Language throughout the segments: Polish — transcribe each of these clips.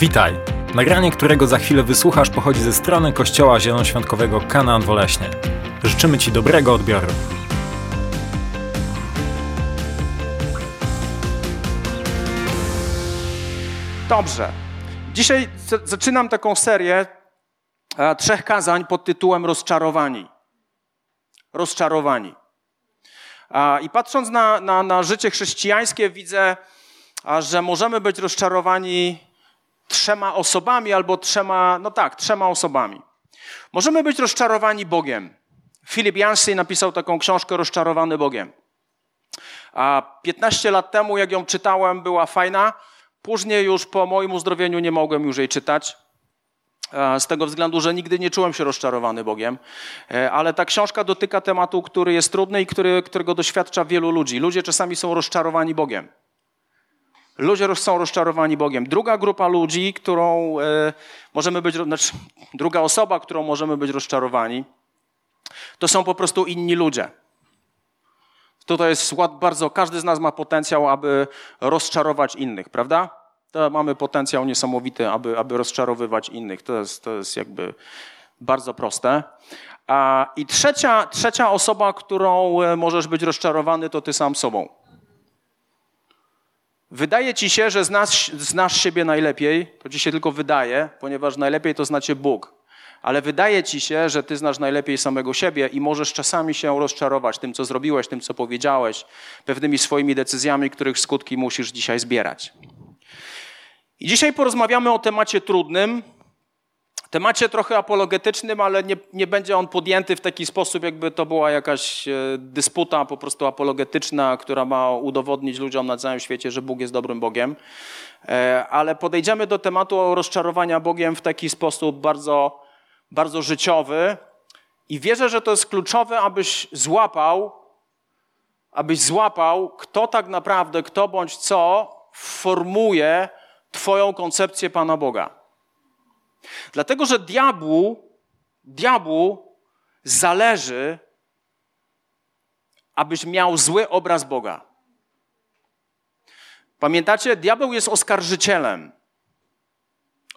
Witaj! Nagranie, którego za chwilę wysłuchasz, pochodzi ze strony Kościoła Zielonoświątkowego Kanaan Woleśnie. Życzymy Ci dobrego odbioru. Dobrze. Dzisiaj zaczynam taką serię e, trzech kazań pod tytułem Rozczarowani. Rozczarowani. I patrząc na, na, na życie chrześcijańskie, widzę, że możemy być rozczarowani trzema osobami albo trzema, no tak, trzema osobami. Możemy być rozczarowani Bogiem. Filip Yancey napisał taką książkę Rozczarowany Bogiem. A 15 lat temu, jak ją czytałem, była fajna. Później już po moim uzdrowieniu nie mogłem już jej czytać. e, Z tego względu, że nigdy nie czułem się rozczarowany Bogiem. E, Ale ta książka dotyka tematu, który jest trudny i który, którego doświadcza wielu ludzi. Ludzie czasami są rozczarowani Bogiem. Ludzie są rozczarowani Bogiem. Druga grupa ludzi, którą e, możemy być, znaczy, druga osoba, którą możemy być rozczarowani, to są po prostu inni ludzie. Tutaj jest bardzo, każdy z nas ma potencjał, aby rozczarować innych, prawda? To mamy potencjał niesamowity, aby, aby rozczarowywać innych. To jest, to jest jakby bardzo proste. I trzecia, trzecia osoba, którą e, możesz być rozczarowany, to ty sam sobą. Wydaje ci się, że znasz, znasz siebie najlepiej, to ci się tylko wydaje, ponieważ najlepiej to znacie Bóg. Ale wydaje ci się, że ty znasz najlepiej samego siebie i możesz czasami się rozczarować tym, co zrobiłeś, tym, co powiedziałeś, pewnymi swoimi decyzjami, których skutki musisz dzisiaj zbierać. I dzisiaj porozmawiamy o temacie trudnym, temacie trochę apologetycznym, ale nie, nie będzie on podjęty w taki sposób, jakby to była jakaś e, dysputa po prostu apologetyczna, która ma udowodnić ludziom na całym świecie, że Bóg jest dobrym Bogiem. E, Ale podejdziemy do tematu rozczarowania Bogiem w taki sposób bardzo, bardzo życiowy i wierzę, że to jest kluczowe, abyś złapał, abyś złapał, kto tak naprawdę, kto bądź co formuje Twoją koncepcję Pana Boga. Dlatego, że diabłu, diabłu zależy, abyś miał zły obraz Boga. Pamiętacie, diabeł jest oskarżycielem.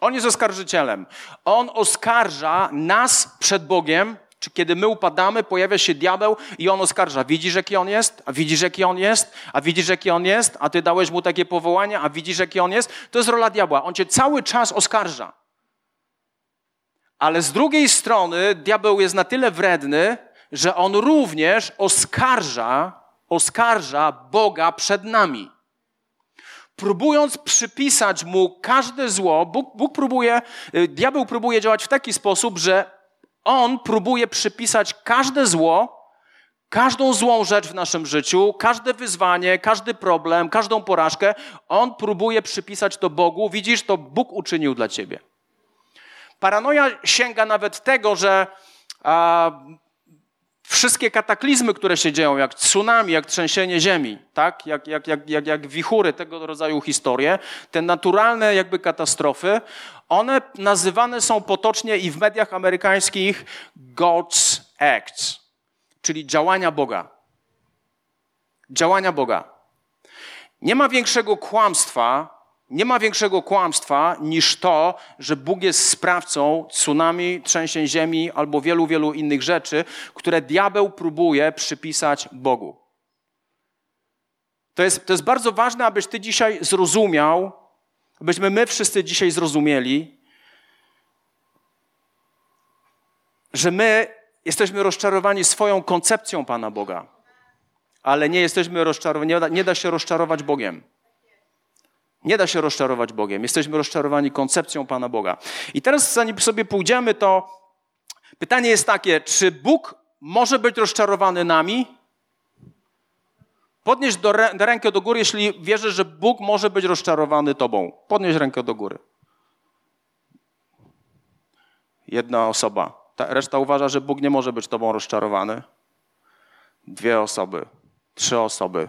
On jest oskarżycielem. On oskarża nas przed Bogiem, czy kiedy my upadamy, pojawia się diabeł i on oskarża. Widzisz, jaki on jest? A widzisz, jaki on jest? A widzisz, jaki on jest? A ty dałeś mu takie powołanie? A widzisz, jaki on jest? To jest rola diabła. On cię cały czas oskarża. Ale z drugiej strony diabeł jest na tyle wredny, że on również oskarża, oskarża Boga przed nami. Próbując przypisać mu każde zło, Bóg, Bóg próbuje, y, diabeł próbuje działać w taki sposób, że on próbuje przypisać każde zło, każdą złą rzecz w naszym życiu, każde wyzwanie, każdy problem, każdą porażkę, on próbuje przypisać to Bogu. Widzisz, to Bóg uczynił dla ciebie. Paranoja sięga nawet tego, że a, wszystkie kataklizmy, które się dzieją, jak tsunami, jak trzęsienie ziemi, tak? jak, jak, jak, jak, jak wichury, tego rodzaju historie, te naturalne jakby katastrofy, one nazywane są potocznie i w mediach amerykańskich God's Acts, czyli działania Boga. Działania Boga. Nie ma większego kłamstwa, nie ma większego kłamstwa niż to, że Bóg jest sprawcą tsunami, trzęsień ziemi albo wielu, wielu innych rzeczy, które diabeł próbuje przypisać Bogu. To jest, to jest bardzo ważne, abyś ty dzisiaj zrozumiał, abyśmy my wszyscy dzisiaj zrozumieli, że my jesteśmy rozczarowani swoją koncepcją Pana Boga, ale nie jesteśmy rozczarowani, nie da, nie da się rozczarować Bogiem. Nie da się rozczarować Bogiem. Jesteśmy rozczarowani koncepcją Pana Boga. I teraz, zanim sobie pójdziemy, to pytanie jest takie: czy Bóg może być rozczarowany nami? Podnieś do, rę- rękę do góry, jeśli wierzysz, że Bóg może być rozczarowany Tobą. Podnieś rękę do góry. Jedna osoba. Ta reszta uważa, że Bóg nie może być Tobą rozczarowany. Dwie osoby. Trzy osoby.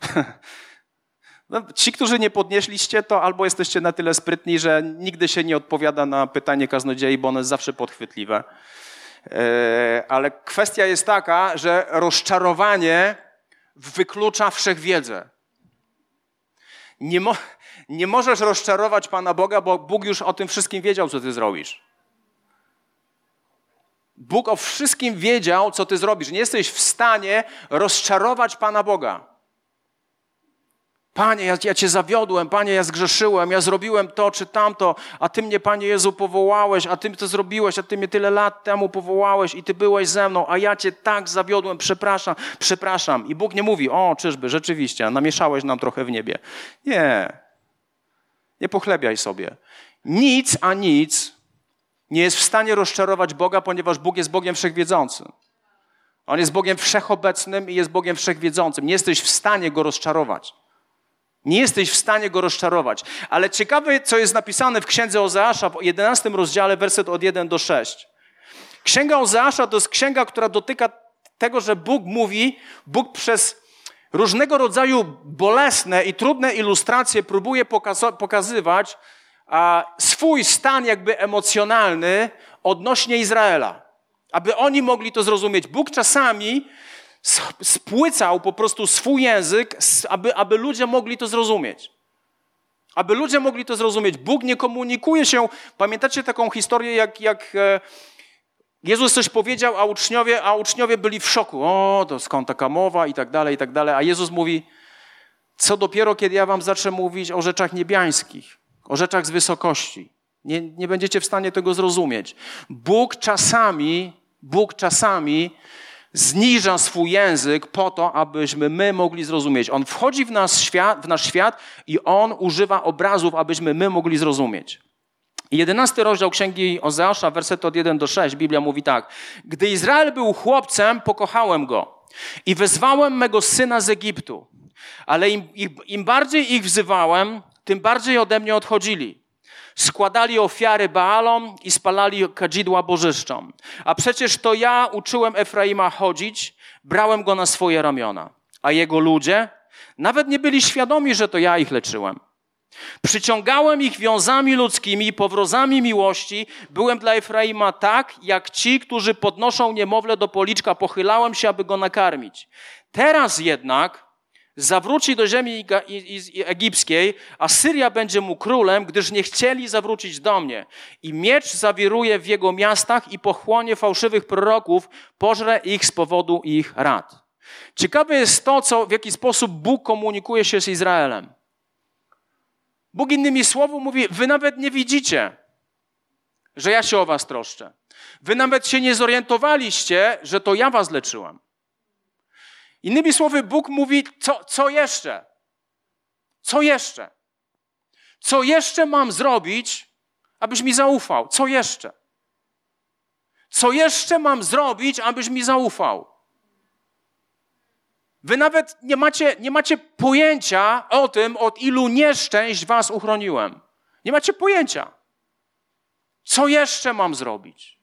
No, ci, którzy nie podnieśliście, to albo jesteście na tyle sprytni, że nigdy się nie odpowiada na pytanie kaznodziei, bo ono jest zawsze podchwytliwe. E, Ale kwestia jest taka, że rozczarowanie wyklucza wszechwiedzę. Nie, mo nie możesz rozczarować Pana Boga, bo Bóg już o tym wszystkim wiedział, co ty zrobisz. Bóg o wszystkim wiedział, co ty zrobisz. Nie jesteś w stanie rozczarować Pana Boga. Panie, ja, ja Cię zawiodłem, Panie, ja zgrzeszyłem, ja zrobiłem to czy tamto, a Ty mnie, Panie Jezu, powołałeś, a Ty to zrobiłeś, a Ty mnie tyle lat temu powołałeś i Ty byłeś ze mną, a ja Cię tak zawiodłem, przepraszam, przepraszam. I Bóg nie mówi, o, czyżby, rzeczywiście, namieszałeś nam trochę w niebie. Nie. Nie pochlebiaj sobie. Nic, a nic nie jest w stanie rozczarować Boga, ponieważ Bóg jest Bogiem wszechwiedzącym. On jest Bogiem wszechobecnym i jest Bogiem wszechwiedzącym. Nie jesteś w stanie Go rozczarować. Nie jesteś w stanie go rozczarować. Ale ciekawe, co jest napisane w księdze Ozeasza w 11 rozdziale, werset od 1 do 6. Księga Ozeasza to jest księga, która dotyka tego, że Bóg mówi, Bóg przez różnego rodzaju bolesne i trudne ilustracje próbuje pokazywać swój stan jakby emocjonalny odnośnie Izraela. Aby oni mogli to zrozumieć. Bóg czasami spłycał po prostu swój język, aby, aby ludzie mogli to zrozumieć. Aby ludzie mogli to zrozumieć. Bóg nie komunikuje się. Pamiętacie taką historię, jak, jak e, Jezus coś powiedział, a uczniowie, a uczniowie byli w szoku. O, to skąd taka mowa i tak dalej, i tak dalej. A Jezus mówi, co dopiero, kiedy ja wam zacznę mówić o rzeczach niebiańskich, o rzeczach z wysokości. Nie, nie będziecie w stanie tego zrozumieć. Bóg czasami, Bóg czasami zniża swój język po to, abyśmy my mogli zrozumieć. On wchodzi w nasz świat, w nasz świat i on używa obrazów, abyśmy my mogli zrozumieć. Jedenasty rozdział Księgi Ozeasza, werset od 1 do 6, Biblia mówi tak. Gdy Izrael był chłopcem, pokochałem go i wezwałem mego syna z Egiptu. Ale im, im, im bardziej ich wzywałem, tym bardziej ode mnie odchodzili składali ofiary Baalom i spalali kadzidła bożyszczom. A przecież to ja uczyłem Efraima chodzić, brałem go na swoje ramiona. A jego ludzie nawet nie byli świadomi, że to ja ich leczyłem. Przyciągałem ich wiązami ludzkimi, powrozami miłości. Byłem dla Efraima tak, jak ci, którzy podnoszą niemowlę do policzka. Pochylałem się, aby go nakarmić. Teraz jednak zawróci do ziemi egipskiej, a Syria będzie mu królem, gdyż nie chcieli zawrócić do mnie. I miecz zawiruje w jego miastach i pochłonie fałszywych proroków, pożre ich z powodu ich rad. Ciekawe jest to, co, w jaki sposób Bóg komunikuje się z Izraelem. Bóg innymi słowy mówi, wy nawet nie widzicie, że ja się o was troszczę. Wy nawet się nie zorientowaliście, że to ja was leczyłem. Innymi słowy, Bóg mówi, co, co jeszcze? Co jeszcze? Co jeszcze mam zrobić, abyś mi zaufał? Co jeszcze? Co jeszcze mam zrobić, abyś mi zaufał? Wy nawet nie macie, nie macie pojęcia o tym, od ilu nieszczęść was uchroniłem. Nie macie pojęcia. Co jeszcze mam zrobić?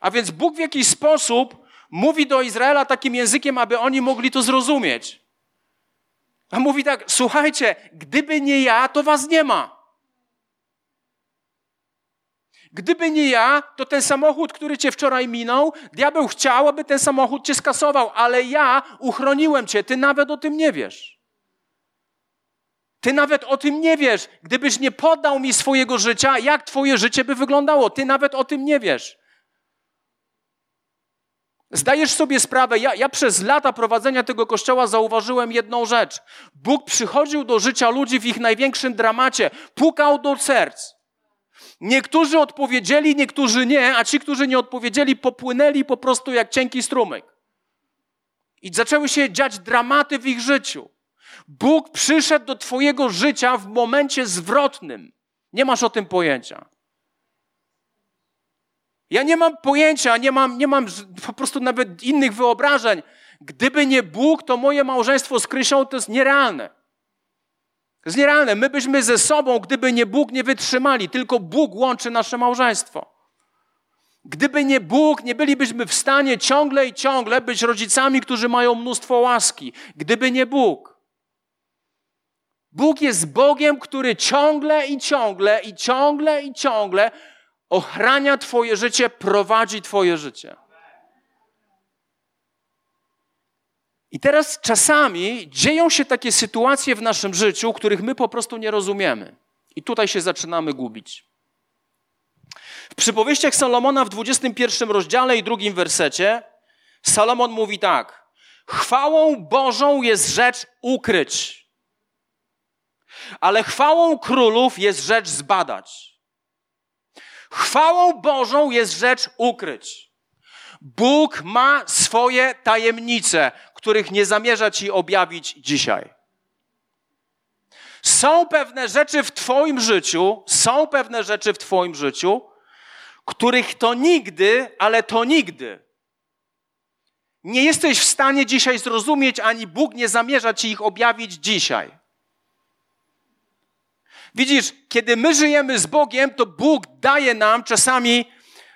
A więc Bóg w jakiś sposób mówi do Izraela takim językiem, aby oni mogli to zrozumieć. A mówi tak: Słuchajcie, gdyby nie ja, to was nie ma. Gdyby nie ja, to ten samochód, który cię wczoraj minął, diabeł chciał, aby ten samochód cię skasował, ale ja uchroniłem cię, ty nawet o tym nie wiesz. Ty nawet o tym nie wiesz. Gdybyś nie poddał mi swojego życia, jak twoje życie by wyglądało? Ty nawet o tym nie wiesz. Zdajesz sobie sprawę, ja, ja, przez lata prowadzenia tego kościoła zauważyłem jedną rzecz. Bóg przychodził do życia ludzi w ich największym dramacie, pukał do serc. Niektórzy odpowiedzieli, niektórzy nie, a ci, którzy nie odpowiedzieli, popłynęli po prostu jak cienki strumyk. I zaczęły się dziać dramaty w ich życiu. Bóg przyszedł do Twojego życia w momencie zwrotnym. Nie masz o tym pojęcia. Ja nie mam pojęcia, nie mam, nie mam po prostu nawet innych wyobrażeń. Gdyby nie Bóg, to moje małżeństwo z Krysią to jest nierealne. To jest nierealne. My byśmy ze sobą, gdyby nie Bóg, nie wytrzymali. Tylko Bóg łączy nasze małżeństwo. Gdyby nie Bóg, nie bylibyśmy w stanie ciągle i ciągle być rodzicami, którzy mają mnóstwo łaski. Gdyby nie Bóg. Bóg jest Bogiem, który ciągle i ciągle i ciągle i ciągle ochrania Twoje życie, prowadzi Twoje życie. I teraz czasami dzieją się takie sytuacje w naszym życiu, których my po prostu nie rozumiemy. I tutaj się zaczynamy gubić. W przypowieściach Salomona w 21 rozdziale i drugim wersecie Salomon mówi tak: Chwałą Bożą jest rzecz ukryć, ale chwałą królów jest rzecz zbadać. Chwałą Bożą jest rzecz ukryć. Bóg ma swoje tajemnice, których nie zamierza ci objawić dzisiaj. Są pewne rzeczy w Twoim życiu, są pewne rzeczy w Twoim życiu, których to nigdy, ale to nigdy nie jesteś w stanie dzisiaj zrozumieć, ani Bóg nie zamierza ci ich objawić dzisiaj. Widzisz, kiedy my żyjemy z Bogiem, to Bóg daje nam czasami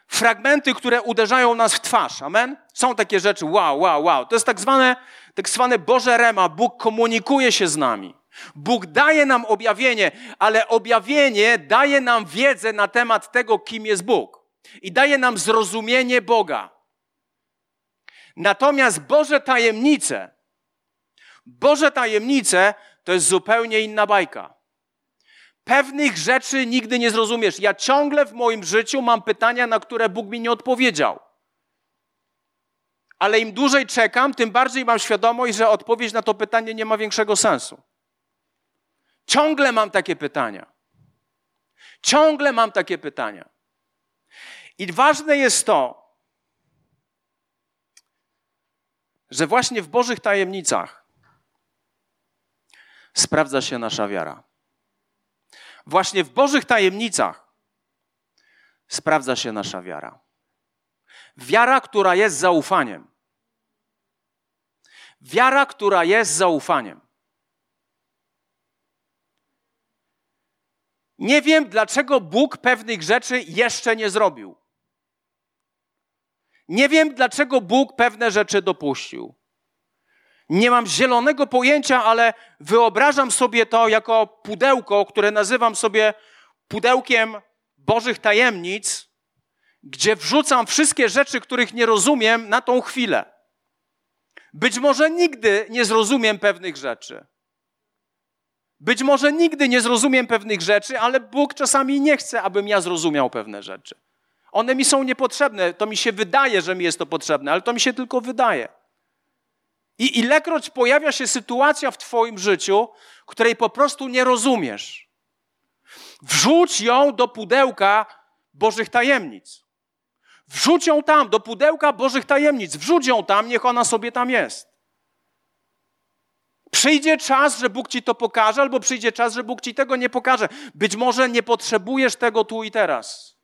fragmenty, które uderzają nas w twarz. Amen? Są takie rzeczy, wow, wow, wow. To jest tak zwane, tak zwane Boże Rema. Bóg komunikuje się z nami. Bóg daje nam objawienie, ale objawienie daje nam wiedzę na temat tego, kim jest Bóg. I daje nam zrozumienie Boga. Natomiast Boże tajemnice, Boże tajemnice to jest zupełnie inna bajka. Pewnych rzeczy nigdy nie zrozumiesz. Ja ciągle w moim życiu mam pytania, na które Bóg mi nie odpowiedział. Ale im dłużej czekam, tym bardziej mam świadomość, że odpowiedź na to pytanie nie ma większego sensu. Ciągle mam takie pytania. Ciągle mam takie pytania. I ważne jest to, że właśnie w Bożych tajemnicach sprawdza się nasza wiara. Właśnie w Bożych tajemnicach sprawdza się nasza wiara. Wiara, która jest zaufaniem. Wiara, która jest zaufaniem. Nie wiem, dlaczego Bóg pewnych rzeczy jeszcze nie zrobił. Nie wiem, dlaczego Bóg pewne rzeczy dopuścił. Nie mam zielonego pojęcia, ale wyobrażam sobie to jako pudełko, które nazywam sobie pudełkiem Bożych tajemnic, gdzie wrzucam wszystkie rzeczy, których nie rozumiem na tą chwilę. Być może nigdy nie zrozumiem pewnych rzeczy. Być może nigdy nie zrozumiem pewnych rzeczy, ale Bóg czasami nie chce, abym ja zrozumiał pewne rzeczy. One mi są niepotrzebne. To mi się wydaje, że mi jest to potrzebne, ale to mi się tylko wydaje. I ilekroć pojawia się sytuacja w Twoim życiu, której po prostu nie rozumiesz, wrzuć ją do pudełka Bożych tajemnic. Wrzuć ją tam, do pudełka Bożych tajemnic. Wrzuć ją tam, niech ona sobie tam jest. Przyjdzie czas, że Bóg ci to pokaże, albo przyjdzie czas, że Bóg ci tego nie pokaże. Być może nie potrzebujesz tego tu i teraz.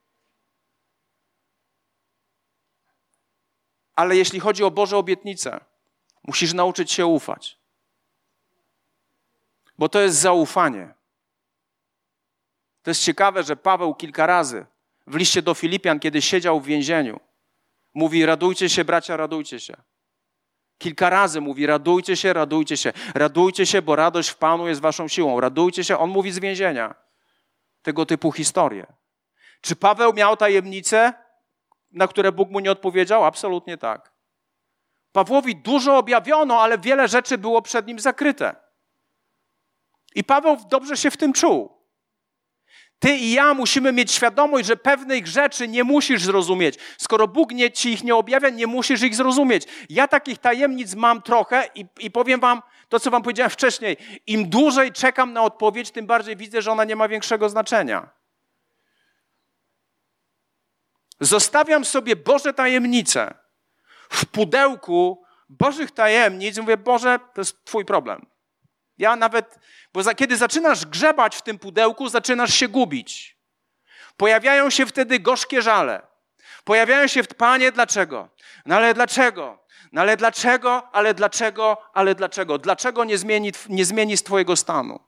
Ale jeśli chodzi o Boże obietnice, musisz nauczyć się ufać. Bo to jest zaufanie. To jest ciekawe, że Paweł kilka razy w liście do Filipian, kiedy siedział w więzieniu, mówi: Radujcie się, bracia, radujcie się. Kilka razy mówi: Radujcie się, radujcie się, radujcie się, bo radość w Panu jest waszą siłą. Radujcie się. On mówi z więzienia. Tego typu historie. Czy Paweł miał tajemnice? na które Bóg mu nie odpowiedział? Absolutnie tak. Pawłowi dużo objawiono, ale wiele rzeczy było przed nim zakryte. I Paweł dobrze się w tym czuł. Ty i ja musimy mieć świadomość, że pewnych rzeczy nie musisz zrozumieć. Skoro Bóg nie, ci ich nie objawia, nie musisz ich zrozumieć. Ja takich tajemnic mam trochę i, i powiem wam to, co wam powiedziałem wcześniej. Im dłużej czekam na odpowiedź, tym bardziej widzę, że ona nie ma większego znaczenia. Zostawiam sobie Boże tajemnice w pudełku Bożych tajemnic. Mówię, Boże, to jest Twój problem. Ja nawet, bo za, kiedy zaczynasz grzebać w tym pudełku, zaczynasz się gubić. Pojawiają się wtedy gorzkie żale. Pojawiają się, Panie, dlaczego? No ale dlaczego? No ale dlaczego? Ale dlaczego? Ale dlaczego? Dlaczego nie zmieni, nie zmieni Twojego stanu?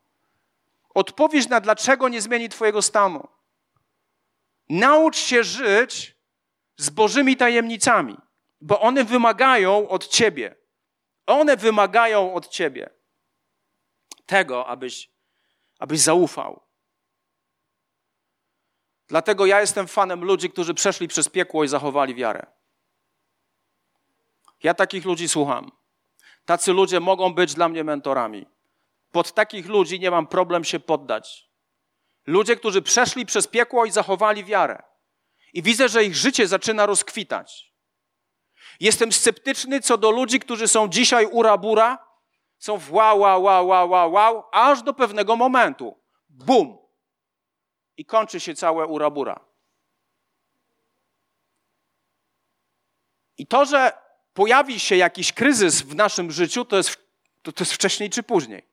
Odpowiedź na dlaczego nie zmieni Twojego stanu. Naucz się żyć z Bożymi tajemnicami, bo one wymagają od ciebie. One wymagają od ciebie tego, abyś, abyś zaufał. Dlatego ja jestem fanem ludzi, którzy przeszli przez piekło i zachowali wiarę. Ja takich ludzi słucham. Tacy ludzie mogą być dla mnie mentorami. Pod takich ludzi nie mam problem się poddać. Ludzie, którzy przeszli przez piekło i zachowali wiarę. I widzę, że ich życie zaczyna rozkwitać. Jestem sceptyczny co do ludzi, którzy są dzisiaj ura-bura, są w wow, wow, wow, wow, wow, wow, aż do pewnego momentu. Bum! I kończy się całe ura-bura. I to, że pojawi się jakiś kryzys w naszym życiu, to jest, to, to jest wcześniej czy później.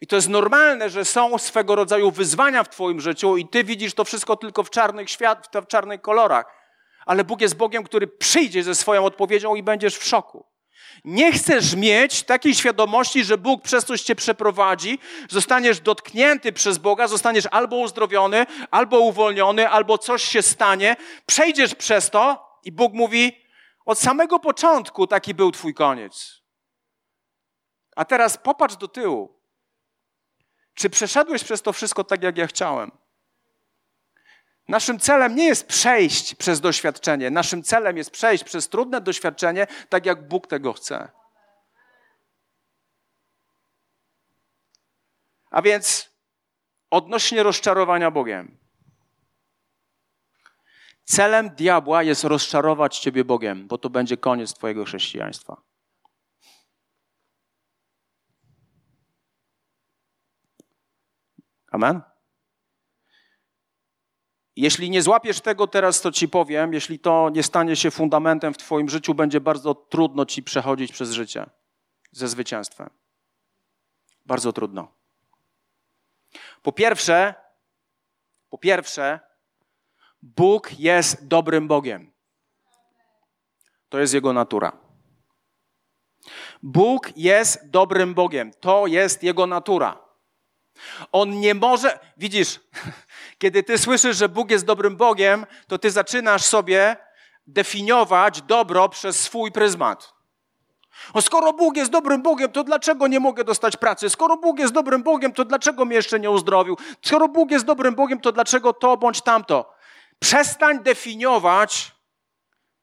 I to jest normalne, że są swego rodzaju wyzwania w Twoim życiu, i Ty widzisz to wszystko tylko w czarnych świat, w czarnych kolorach. Ale Bóg jest Bogiem, który przyjdzie ze swoją odpowiedzią i będziesz w szoku. Nie chcesz mieć takiej świadomości, że Bóg przez coś cię przeprowadzi, zostaniesz dotknięty przez Boga, zostaniesz albo uzdrowiony, albo uwolniony, albo coś się stanie, przejdziesz przez to i Bóg mówi: Od samego początku taki był Twój koniec. A teraz popatrz do tyłu. Czy przeszedłeś przez to wszystko tak, jak ja chciałem? Naszym celem nie jest przejść przez doświadczenie. Naszym celem jest przejść przez trudne doświadczenie, tak jak Bóg tego chce. A więc odnośnie rozczarowania Bogiem. Celem diabła jest rozczarować Ciebie Bogiem, bo to będzie koniec Twojego chrześcijaństwa. Amen? Jeśli nie złapiesz tego teraz, to ci powiem, jeśli to nie stanie się fundamentem w Twoim życiu, będzie bardzo trudno ci przechodzić przez życie ze zwycięstwem. Bardzo trudno. Po pierwsze, po pierwsze, Bóg jest dobrym Bogiem. To jest Jego natura. Bóg jest dobrym Bogiem. To jest Jego natura. On nie może, widzisz, kiedy ty słyszysz, że Bóg jest dobrym Bogiem, to ty zaczynasz sobie definiować dobro przez swój pryzmat. O, skoro Bóg jest dobrym Bogiem, to dlaczego nie mogę dostać pracy? Skoro Bóg jest dobrym Bogiem, to dlaczego mnie jeszcze nie uzdrowił? Skoro Bóg jest dobrym Bogiem, to dlaczego to bądź tamto? Przestań definiować,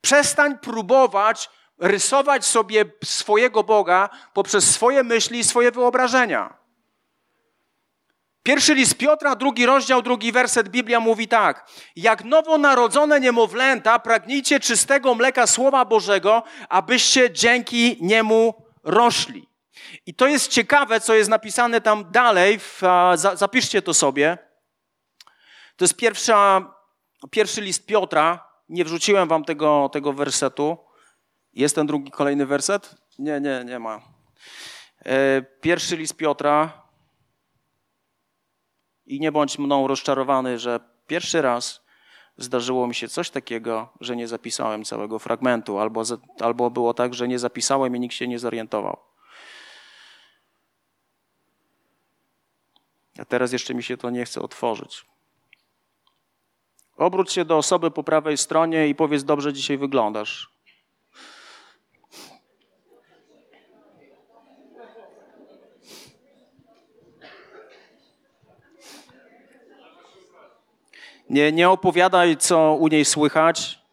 przestań próbować rysować sobie swojego Boga poprzez swoje myśli i swoje wyobrażenia. Pierwszy list Piotra, drugi rozdział, drugi werset Biblia mówi tak. Jak nowonarodzone niemowlęta pragnijcie czystego mleka Słowa Bożego, abyście dzięki niemu rośli. I to jest ciekawe, co jest napisane tam dalej, w, zapiszcie to sobie. To jest pierwsza, pierwszy list Piotra. Nie wrzuciłem wam tego, tego wersetu. Jest ten drugi, kolejny werset? Nie, nie, nie ma. E, pierwszy list Piotra, i nie bądź mną rozczarowany, że pierwszy raz zdarzyło mi się coś takiego, że nie zapisałem całego fragmentu, albo, albo było tak, że nie zapisałem i nikt się nie zorientował. A teraz jeszcze mi się to nie chce otworzyć. Obróć się do osoby po prawej stronie i powiedz: Dobrze dzisiaj wyglądasz. Nie, nie opowiadaj, co u niej słychać.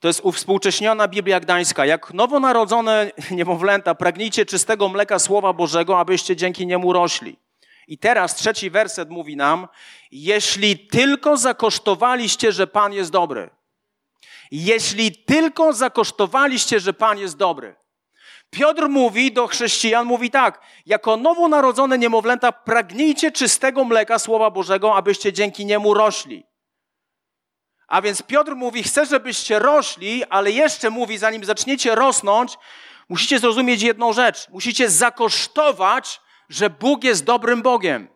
To jest uwspółcześniona Biblia Gdańska. Jak nowonarodzone niemowlęta, pragnijcie czystego mleka Słowa Bożego, abyście dzięki niemu rośli. I teraz trzeci werset mówi nam, jeśli tylko zakosztowaliście, że Pan jest dobry. Jeśli tylko zakosztowaliście, że Pan jest dobry. Piotr mówi do chrześcijan, mówi tak, jako nowonarodzone niemowlęta pragnijcie czystego mleka Słowa Bożego, abyście dzięki niemu rośli. A więc Piotr mówi, chcę, żebyście rośli, ale jeszcze mówi, zanim zaczniecie rosnąć, musicie zrozumieć jedną rzecz. Musicie zakosztować, że Bóg jest dobrym Bogiem.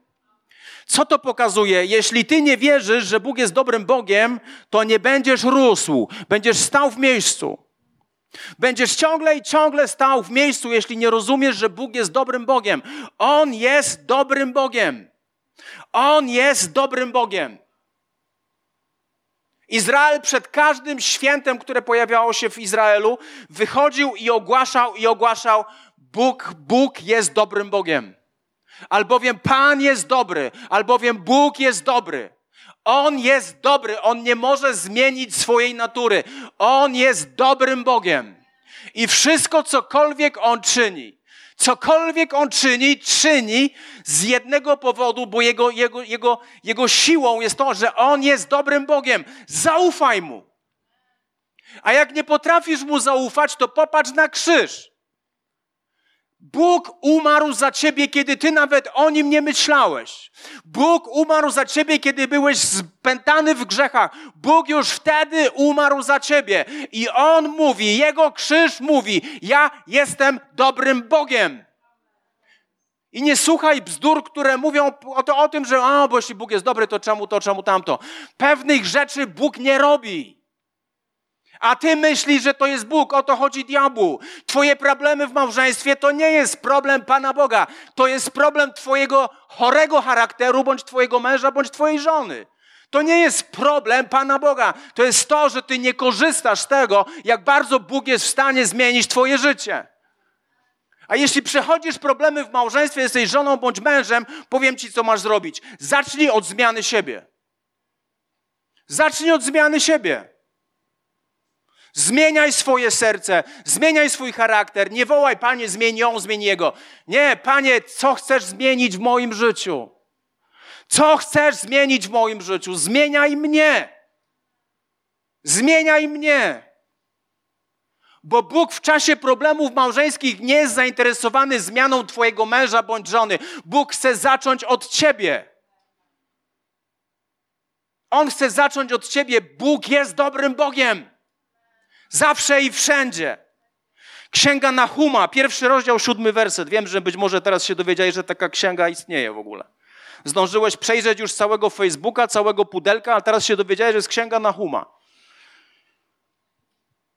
Co to pokazuje? Jeśli ty nie wierzysz, że Bóg jest dobrym Bogiem, to nie będziesz rósł, będziesz stał w miejscu. Będziesz ciągle i ciągle stał w miejscu, jeśli nie rozumiesz, że Bóg jest dobrym Bogiem. On jest dobrym Bogiem. On jest dobrym Bogiem. Izrael przed każdym świętem, które pojawiało się w Izraelu, wychodził i ogłaszał i ogłaszał: Bóg, Bóg jest dobrym Bogiem. Albowiem Pan jest dobry, albowiem Bóg jest dobry. On jest dobry, on nie może zmienić swojej natury. On jest dobrym Bogiem. I wszystko, cokolwiek on czyni, cokolwiek on czyni, czyni z jednego powodu, bo jego, jego, jego, jego siłą jest to, że on jest dobrym Bogiem. Zaufaj mu. A jak nie potrafisz mu zaufać, to popatrz na krzyż. Bóg umarł za ciebie, kiedy ty nawet o nim nie myślałeś. Bóg umarł za ciebie, kiedy byłeś spętany w grzechach. Bóg już wtedy umarł za ciebie. I on mówi, jego krzyż mówi: Ja jestem dobrym Bogiem. I nie słuchaj bzdur, które mówią o, to, o tym, że a, bo jeśli Bóg jest dobry, to czemu to, czemu tamto. Pewnych rzeczy Bóg nie robi. A ty myślisz, że to jest Bóg, o to chodzi diabłu. Twoje problemy w małżeństwie to nie jest problem Pana Boga. To jest problem twojego chorego charakteru, bądź twojego męża, bądź twojej żony. To nie jest problem Pana Boga. To jest to, że ty nie korzystasz z tego, jak bardzo Bóg jest w stanie zmienić twoje życie. A jeśli przechodzisz problemy w małżeństwie, jesteś żoną bądź mężem, powiem ci, co masz zrobić. Zacznij od zmiany siebie. Zacznij od zmiany siebie. Zmieniaj swoje serce, zmieniaj swój charakter. Nie wołaj, Panie, zmień ją, zmień jego. Nie, Panie, co chcesz zmienić w moim życiu? Co chcesz zmienić w moim życiu? Zmieniaj mnie. Zmieniaj mnie. Bo Bóg w czasie problemów małżeńskich nie jest zainteresowany zmianą Twojego męża bądź żony. Bóg chce zacząć od Ciebie. On chce zacząć od Ciebie. Bóg jest dobrym Bogiem. Zawsze i wszędzie. Księga Nahuma, pierwszy rozdział, siódmy werset. Wiem, że być może teraz się dowiedziałeś, że taka księga istnieje w ogóle. Zdążyłeś przejrzeć już całego Facebooka, całego pudelka, a teraz się dowiedziałeś, że jest księga Nahuma.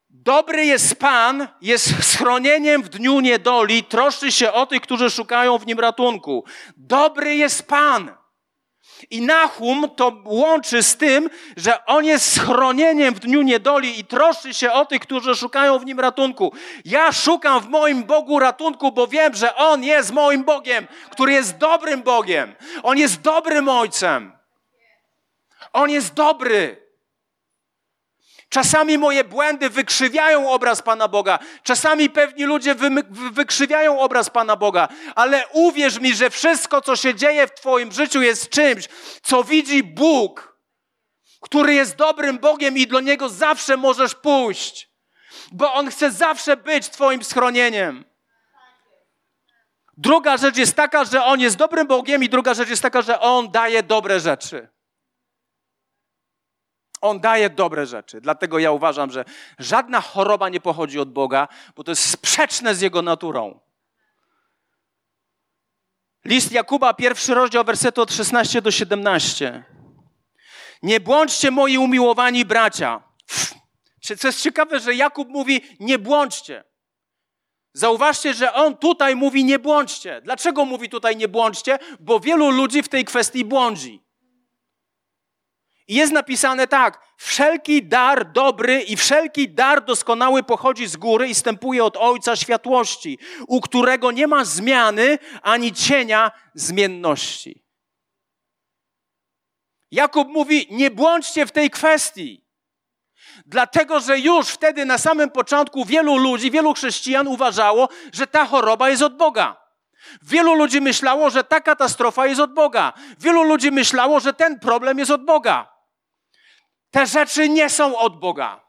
Dobry jest Pan, jest schronieniem w dniu niedoli, troszczy się o tych, którzy szukają w nim ratunku. Dobry jest Pan. I Nahum to łączy z tym, że on jest schronieniem w dniu niedoli i troszczy się o tych, którzy szukają w nim ratunku. Ja szukam w moim Bogu ratunku, bo wiem, że on jest moim Bogiem, który jest dobrym Bogiem. On jest dobrym Ojcem. On jest dobry. Czasami moje błędy wykrzywiają obraz Pana Boga. Czasami pewni ludzie wy, wykrzywiają obraz Pana Boga. Ale uwierz mi, że wszystko, co się dzieje w Twoim życiu, jest czymś, co widzi Bóg, który jest dobrym Bogiem i do Niego zawsze możesz pójść. Bo On chce zawsze być Twoim schronieniem. Druga rzecz jest taka, że On jest dobrym Bogiem, i druga rzecz jest taka, że On daje dobre rzeczy. On daje dobre rzeczy. Dlatego ja uważam, że żadna choroba nie pochodzi od Boga, bo to jest sprzeczne z Jego naturą. List Jakuba, pierwszy rozdział, wersetu od 16 do 17. Nie błądźcie, moi umiłowani bracia. Co jest ciekawe, że Jakub mówi, nie błądźcie. Zauważcie, że on tutaj mówi nie błądźcie. Dlaczego mówi tutaj nie błądźcie? Bo wielu ludzi w tej kwestii błądzi. Jest napisane tak: wszelki dar dobry i wszelki dar doskonały pochodzi z góry i stępuje od Ojca światłości, u którego nie ma zmiany ani cienia zmienności. Jakub mówi: Nie błądźcie w tej kwestii. Dlatego, że już wtedy na samym początku wielu ludzi, wielu chrześcijan uważało, że ta choroba jest od Boga. Wielu ludzi myślało, że ta katastrofa jest od Boga. Wielu ludzi myślało, że ten problem jest od Boga. Te rzeczy nie są od Boga.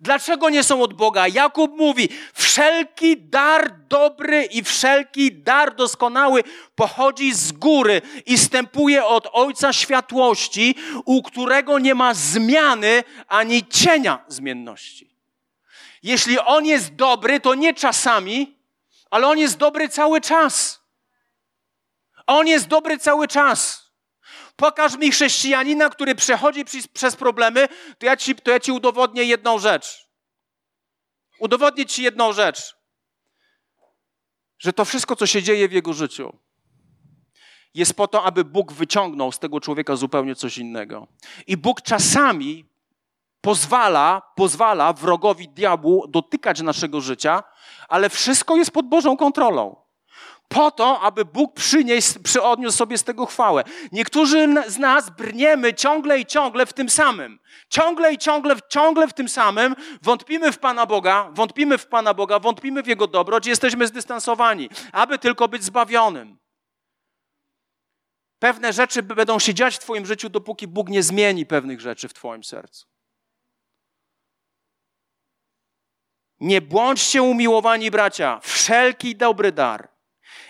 Dlaczego nie są od Boga? Jakub mówi: wszelki dar dobry i wszelki dar doskonały pochodzi z góry i stępuje od Ojca światłości, u którego nie ma zmiany ani cienia zmienności. Jeśli On jest dobry, to nie czasami, ale On jest dobry cały czas. On jest dobry cały czas. Pokaż mi chrześcijanina, który przechodzi przez problemy, to ja, ci, to ja ci udowodnię jedną rzecz. Udowodnię ci jedną rzecz. Że to wszystko, co się dzieje w jego życiu, jest po to, aby Bóg wyciągnął z tego człowieka zupełnie coś innego. I Bóg czasami pozwala, pozwala wrogowi diabłu dotykać naszego życia, ale wszystko jest pod Bożą kontrolą. Po to, aby Bóg przynieść, przyodniósł sobie z tego chwałę. Niektórzy z nas brniemy ciągle i ciągle w tym samym. Ciągle i ciągle, ciągle w tym samym. Wątpimy w Pana Boga, wątpimy w Pana Boga, wątpimy w Jego dobroć, jesteśmy zdystansowani, aby tylko być zbawionym. Pewne rzeczy będą się dziać w Twoim życiu, dopóki Bóg nie zmieni pewnych rzeczy w Twoim sercu. Nie bądźcie umiłowani, bracia, wszelki dobry dar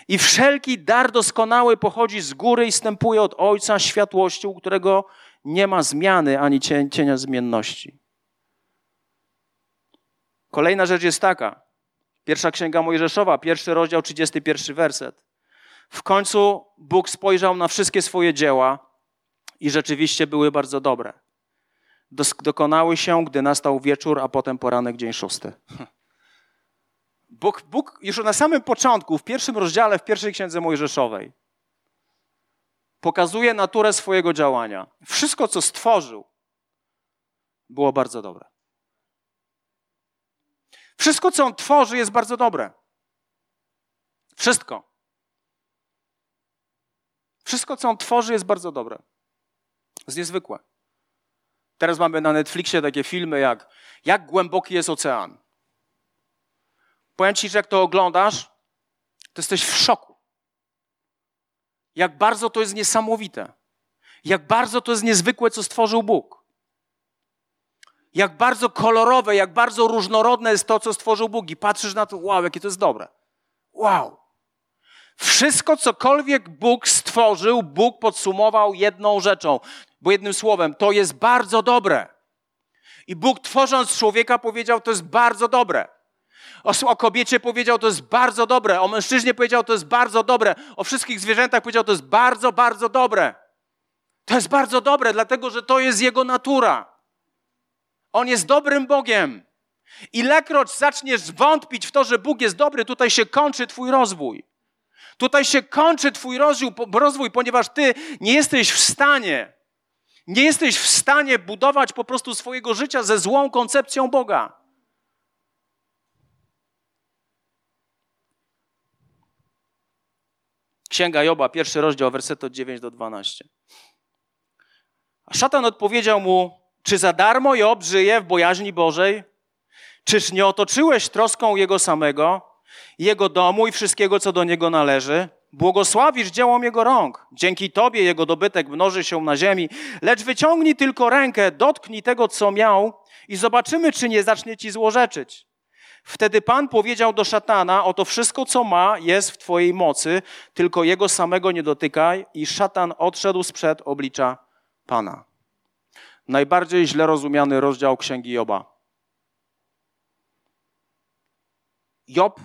i wszelki dar doskonały pochodzi z góry i stępuje od Ojca światłości, u którego nie ma zmiany ani cienia zmienności. Kolejna rzecz jest taka. Pierwsza księga Mojżeszowa, pierwszy rozdział, 31 werset. W końcu Bóg spojrzał na wszystkie swoje dzieła i rzeczywiście były bardzo dobre. Dokonały się, gdy nastał wieczór, a potem poranek, dzień szósty. Bóg, Bóg już na samym początku, w pierwszym rozdziale, w pierwszej księdze Mojżeszowej, pokazuje naturę swojego działania. Wszystko, co stworzył, było bardzo dobre. Wszystko, co on tworzy, jest bardzo dobre. Wszystko. Wszystko, co on tworzy, jest bardzo dobre. Jest niezwykłe. Teraz mamy na Netflixie takie filmy jak Jak głęboki jest ocean. Powiem ci, że jak to oglądasz, to jesteś w szoku. Jak bardzo to jest niesamowite. Jak bardzo to jest niezwykłe, co stworzył Bóg. Jak bardzo kolorowe, jak bardzo różnorodne jest to, co stworzył Bóg. I patrzysz na to, wow, jakie to jest dobre. Wow. Wszystko, cokolwiek Bóg stworzył, Bóg podsumował jedną rzeczą, bo jednym słowem, to jest bardzo dobre. I Bóg tworząc człowieka powiedział, to jest bardzo dobre. O, o kobiecie powiedział, to jest bardzo dobre. O mężczyźnie powiedział, to jest bardzo dobre. O wszystkich zwierzętach powiedział, to jest bardzo, bardzo dobre. To jest bardzo dobre, dlatego że to jest jego natura. On jest dobrym Bogiem. Ilekroć zaczniesz wątpić w to, że Bóg jest dobry, tutaj się kończy Twój rozwój. Tutaj się kończy Twój rozwój, ponieważ Ty nie jesteś w stanie, nie jesteś w stanie budować po prostu swojego życia ze złą koncepcją Boga. Księga Joba, pierwszy rozdział, werset od 9 do 12. A szatan odpowiedział mu, czy za darmo Job żyje w bojaźni Bożej? Czyż nie otoczyłeś troską Jego samego, Jego domu i wszystkiego, co do Niego należy? Błogosławisz dziełom Jego rąk. Dzięki Tobie Jego dobytek mnoży się na ziemi. Lecz wyciągnij tylko rękę, dotknij tego, co miał i zobaczymy, czy nie zacznie Ci złorzeczyć. Wtedy Pan powiedział do szatana: Oto wszystko, co ma, jest w Twojej mocy, tylko jego samego nie dotykaj. I szatan odszedł sprzed oblicza Pana. Najbardziej źle rozumiany rozdział księgi Joba. Job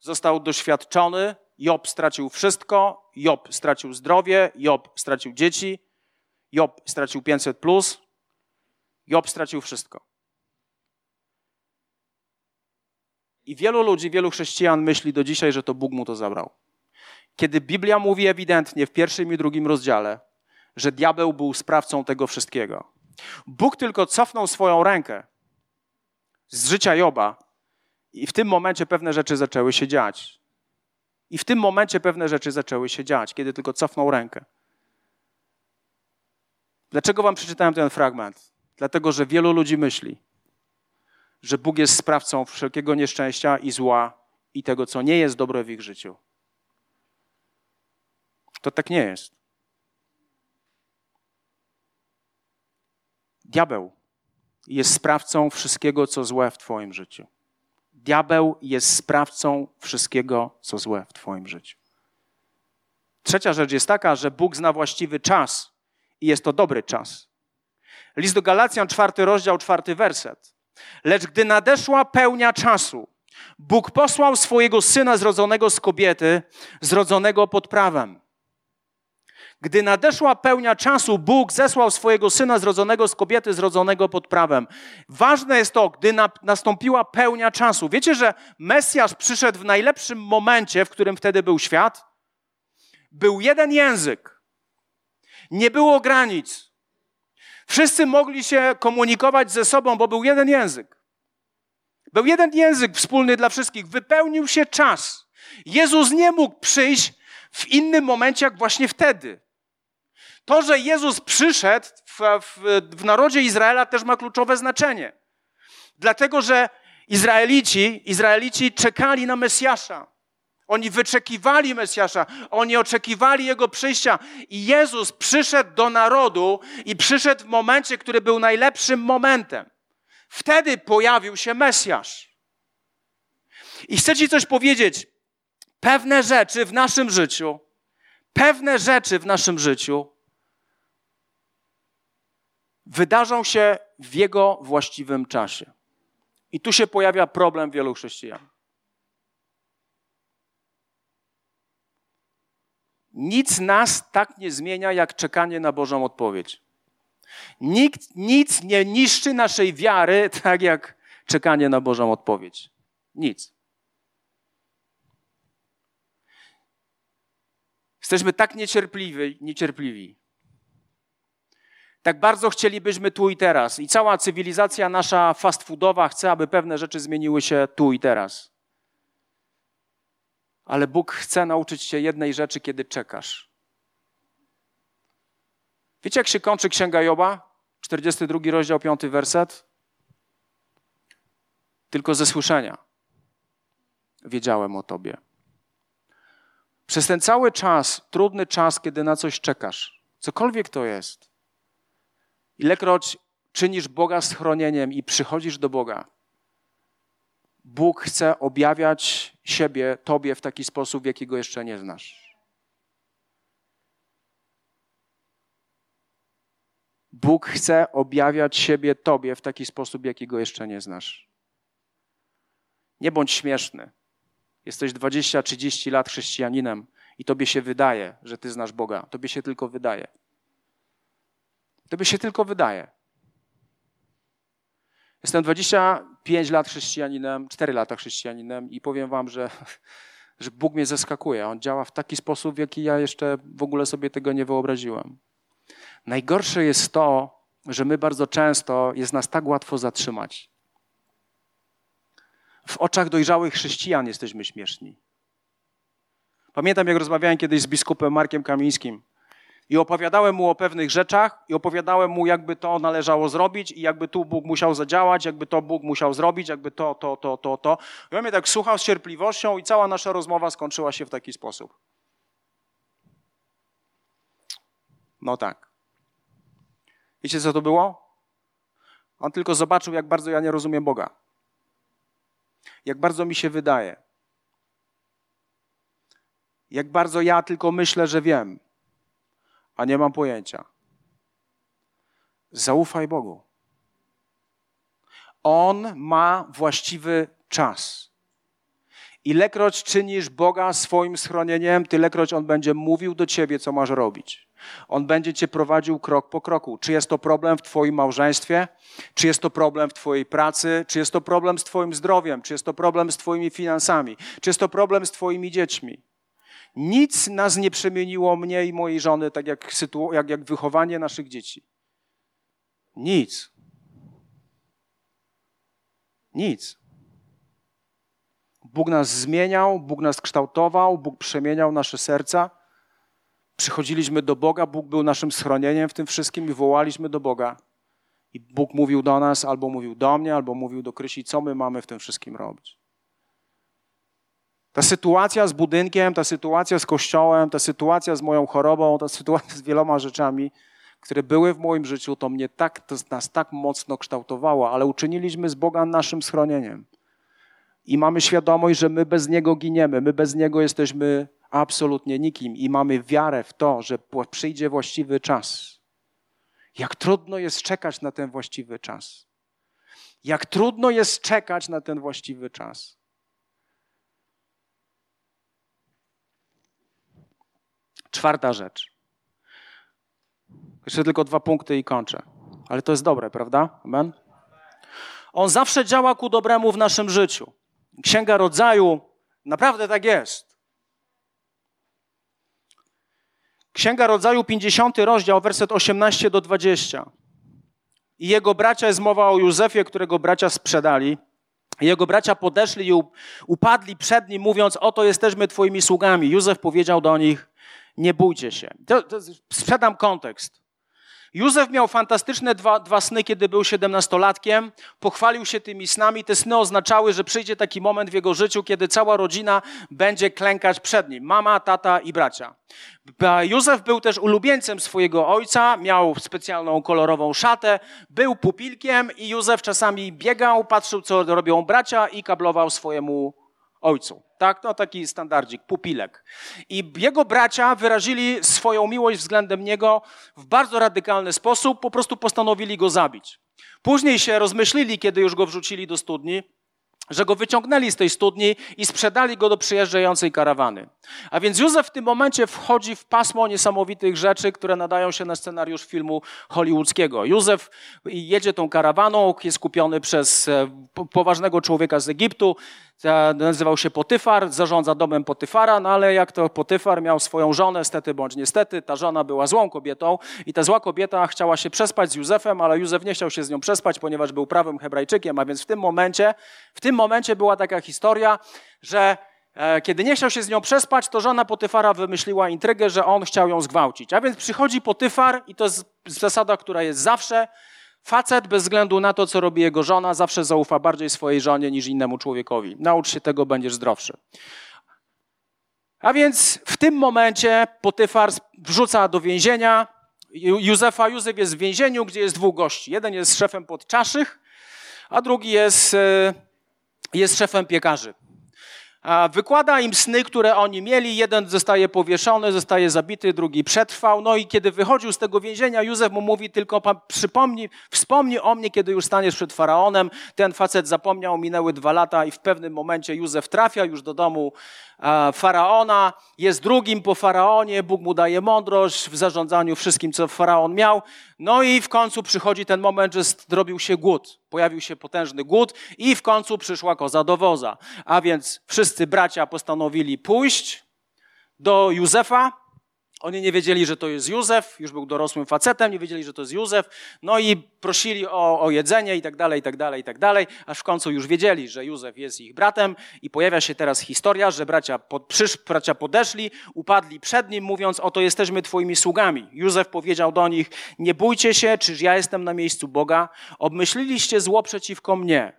został doświadczony, Job stracił wszystko, Job stracił zdrowie, Job stracił dzieci, Job stracił 500, plus, Job stracił wszystko. I wielu ludzi, wielu chrześcijan myśli do dzisiaj, że to Bóg mu to zabrał. Kiedy Biblia mówi ewidentnie w pierwszym i drugim rozdziale, że diabeł był sprawcą tego wszystkiego. Bóg tylko cofnął swoją rękę z życia Joba i w tym momencie pewne rzeczy zaczęły się dziać. I w tym momencie pewne rzeczy zaczęły się dziać, kiedy tylko cofnął rękę. Dlaczego wam przeczytałem ten fragment? Dlatego, że wielu ludzi myśli, że Bóg jest sprawcą wszelkiego nieszczęścia i zła i tego, co nie jest dobre w ich życiu. To tak nie jest. Diabeł jest sprawcą wszystkiego, co złe w Twoim życiu. Diabeł jest sprawcą wszystkiego, co złe w Twoim życiu. Trzecia rzecz jest taka, że Bóg zna właściwy czas i jest to dobry czas. List do Galacjan, czwarty rozdział, czwarty werset. Lecz gdy nadeszła pełnia czasu, Bóg posłał swojego syna zrodzonego z kobiety, zrodzonego pod prawem. Gdy nadeszła pełnia czasu, Bóg zesłał swojego syna zrodzonego z kobiety, zrodzonego pod prawem. Ważne jest to, gdy na, nastąpiła pełnia czasu. Wiecie, że Mesjasz przyszedł w najlepszym momencie, w którym wtedy był świat? Był jeden język. Nie było granic. Wszyscy mogli się komunikować ze sobą, bo był jeden język. Był jeden język wspólny dla wszystkich. Wypełnił się czas. Jezus nie mógł przyjść w innym momencie, jak właśnie wtedy. To, że Jezus przyszedł w, w, w narodzie Izraela, też ma kluczowe znaczenie. Dlatego, że Izraelici, Izraelici czekali na Mesjasza. Oni wyczekiwali Mesjasza, oni oczekiwali Jego przyjścia. I Jezus przyszedł do narodu i przyszedł w momencie, który był najlepszym momentem. Wtedy pojawił się Mesjasz. I chcę Ci coś powiedzieć. Pewne rzeczy w naszym życiu, pewne rzeczy w naszym życiu wydarzą się w Jego właściwym czasie. I tu się pojawia problem wielu chrześcijan. Nic nas tak nie zmienia, jak czekanie na Bożą odpowiedź. Nikt, nic nie niszczy naszej wiary, tak jak czekanie na Bożą odpowiedź. Nic. Jesteśmy tak niecierpliwi, niecierpliwi. Tak bardzo chcielibyśmy tu i teraz. I cała cywilizacja nasza fast foodowa chce, aby pewne rzeczy zmieniły się tu i teraz. Ale Bóg chce nauczyć cię jednej rzeczy, kiedy czekasz. Wiecie, jak się kończy Księga Joba? 42 rozdział, 5 werset. Tylko ze słyszenia wiedziałem o Tobie. Przez ten cały czas, trudny czas, kiedy na coś czekasz, cokolwiek to jest, ilekroć czynisz Boga schronieniem i przychodzisz do Boga, Bóg chce objawiać siebie Tobie w taki sposób, jakiego jeszcze nie znasz. Bóg chce objawiać siebie Tobie w taki sposób, jakiego jeszcze nie znasz. Nie bądź śmieszny. Jesteś 20-30 lat chrześcijaninem i Tobie się wydaje, że Ty znasz Boga. Tobie się tylko wydaje. Tobie się tylko wydaje. Jestem 25 lat chrześcijaninem, 4 lata chrześcijaninem i powiem wam, że, że Bóg mnie zaskakuje. On działa w taki sposób, w jaki ja jeszcze w ogóle sobie tego nie wyobraziłem. Najgorsze jest to, że my bardzo często jest nas tak łatwo zatrzymać. W oczach dojrzałych chrześcijan jesteśmy śmieszni. Pamiętam, jak rozmawiałem kiedyś z biskupem Markiem Kamińskim. I opowiadałem mu o pewnych rzeczach, i opowiadałem mu, jakby to należało zrobić, i jakby tu Bóg musiał zadziałać, jakby to Bóg musiał zrobić, jakby to, to, to, to, to. I on mnie tak słuchał z cierpliwością, i cała nasza rozmowa skończyła się w taki sposób. No tak. Wiecie, co to było? On tylko zobaczył, jak bardzo ja nie rozumiem Boga. Jak bardzo mi się wydaje. Jak bardzo ja tylko myślę, że wiem a nie mam pojęcia. Zaufaj Bogu. On ma właściwy czas. Ilekroć czynisz Boga swoim schronieniem, tylekroć On będzie mówił do ciebie, co masz robić. On będzie cię prowadził krok po kroku. Czy jest to problem w Twoim małżeństwie? Czy jest to problem w Twojej pracy? Czy jest to problem z Twoim zdrowiem? Czy jest to problem z Twoimi finansami? Czy jest to problem z Twoimi dziećmi? Nic nas nie przemieniło, mnie i mojej żony, tak jak, sytu- jak, jak wychowanie naszych dzieci. Nic. Nic. Bóg nas zmieniał, Bóg nas kształtował, Bóg przemieniał nasze serca. Przychodziliśmy do Boga, Bóg był naszym schronieniem w tym wszystkim i wołaliśmy do Boga. I Bóg mówił do nas, albo mówił do mnie, albo mówił do Krysi, co my mamy w tym wszystkim robić. Ta sytuacja z budynkiem, ta sytuacja z kościołem, ta sytuacja z moją chorobą, ta sytuacja z wieloma rzeczami, które były w moim życiu, to mnie tak, to nas tak mocno kształtowało, ale uczyniliśmy z Boga naszym schronieniem. I mamy świadomość, że my bez Niego giniemy, my bez Niego jesteśmy absolutnie nikim i mamy wiarę w to, że przyjdzie właściwy czas. Jak trudno jest czekać na ten właściwy czas. Jak trudno jest czekać na ten właściwy czas. Czwarta rzecz. Jeszcze tylko dwa punkty i kończę. Ale to jest dobre, prawda? Amen? On zawsze działa ku dobremu w naszym życiu. Księga Rodzaju, naprawdę tak jest. Księga Rodzaju, 50 rozdział, werset 18 do 20. I jego bracia, jest mowa o Józefie, którego bracia sprzedali. Jego bracia podeszli i upadli przed nim, mówiąc: Oto jesteśmy Twoimi sługami. Józef powiedział do nich: Nie bójcie się. To, to, sprzedam kontekst. Józef miał fantastyczne dwa, dwa sny, kiedy był siedemnastolatkiem. Pochwalił się tymi snami. Te sny oznaczały, że przyjdzie taki moment w jego życiu, kiedy cała rodzina będzie klękać przed nim. Mama, tata i bracia. Józef był też ulubieńcem swojego ojca, miał specjalną kolorową szatę, był pupilkiem i Józef czasami biegał, patrzył, co robią bracia i kablował swojemu ojcu. Tak, no taki standardzik, pupilek. I jego bracia wyrazili swoją miłość względem niego w bardzo radykalny sposób, po prostu postanowili go zabić. Później się rozmyślili, kiedy już go wrzucili do studni, że go wyciągnęli z tej studni i sprzedali go do przyjeżdżającej karawany. A więc Józef w tym momencie wchodzi w pasmo niesamowitych rzeczy, które nadają się na scenariusz filmu hollywoodzkiego. Józef jedzie tą karawaną, jest kupiony przez e, poważnego człowieka z Egiptu, nazywał się Potyfar, zarządza domem Potyfara, no ale jak to Potyfar miał swoją żonę, stety bądź niestety, ta żona była złą kobietą i ta zła kobieta chciała się przespać z Józefem, ale Józef nie chciał się z nią przespać, ponieważ był prawym Hebrajczykiem, a więc w tym momencie, w tym momencie była taka historia, że e, kiedy nie chciał się z nią przespać, to żona Potyfara wymyśliła intrygę, że on chciał ją zgwałcić. A więc przychodzi Potyfar i to jest zasada, która jest zawsze, Facet bez względu na to, co robi jego żona, zawsze zaufa bardziej swojej żonie niż innemu człowiekowi. Naucz się tego, będziesz zdrowszy. A więc w tym momencie Potyfar wrzuca do więzienia Józefa. Józef jest w więzieniu, gdzie jest dwóch gości. Jeden jest szefem podczaszych, a drugi jest, e, jest szefem piekarzy. Wykłada im sny, które oni mieli. Jeden zostaje powieszony, zostaje zabity, drugi przetrwał. No i kiedy wychodził z tego więzienia, Józef mu mówi tylko, przypomnij, wspomnij o mnie, kiedy już staniesz przed faraonem. Ten facet zapomniał, minęły dwa lata i w pewnym momencie Józef trafia już do domu faraona, jest drugim po faraonie, Bóg mu daje mądrość w zarządzaniu wszystkim, co faraon miał. No i w końcu przychodzi ten moment, że zrobił się głód. Pojawił się potężny głód i w końcu przyszła koza do woza. A więc wszyscy bracia postanowili pójść do Józefa, oni nie wiedzieli, że to jest Józef, już był dorosłym facetem, nie wiedzieli, że to jest Józef, no i prosili o, o jedzenie i tak dalej, i tak dalej, i tak dalej, aż w końcu już wiedzieli, że Józef jest ich bratem i pojawia się teraz historia, że bracia, pod, przysz, bracia podeszli, upadli przed nim, mówiąc, oto jesteśmy twoimi sługami. Józef powiedział do nich, nie bójcie się, czyż ja jestem na miejscu Boga? Obmyśliliście zło przeciwko mnie,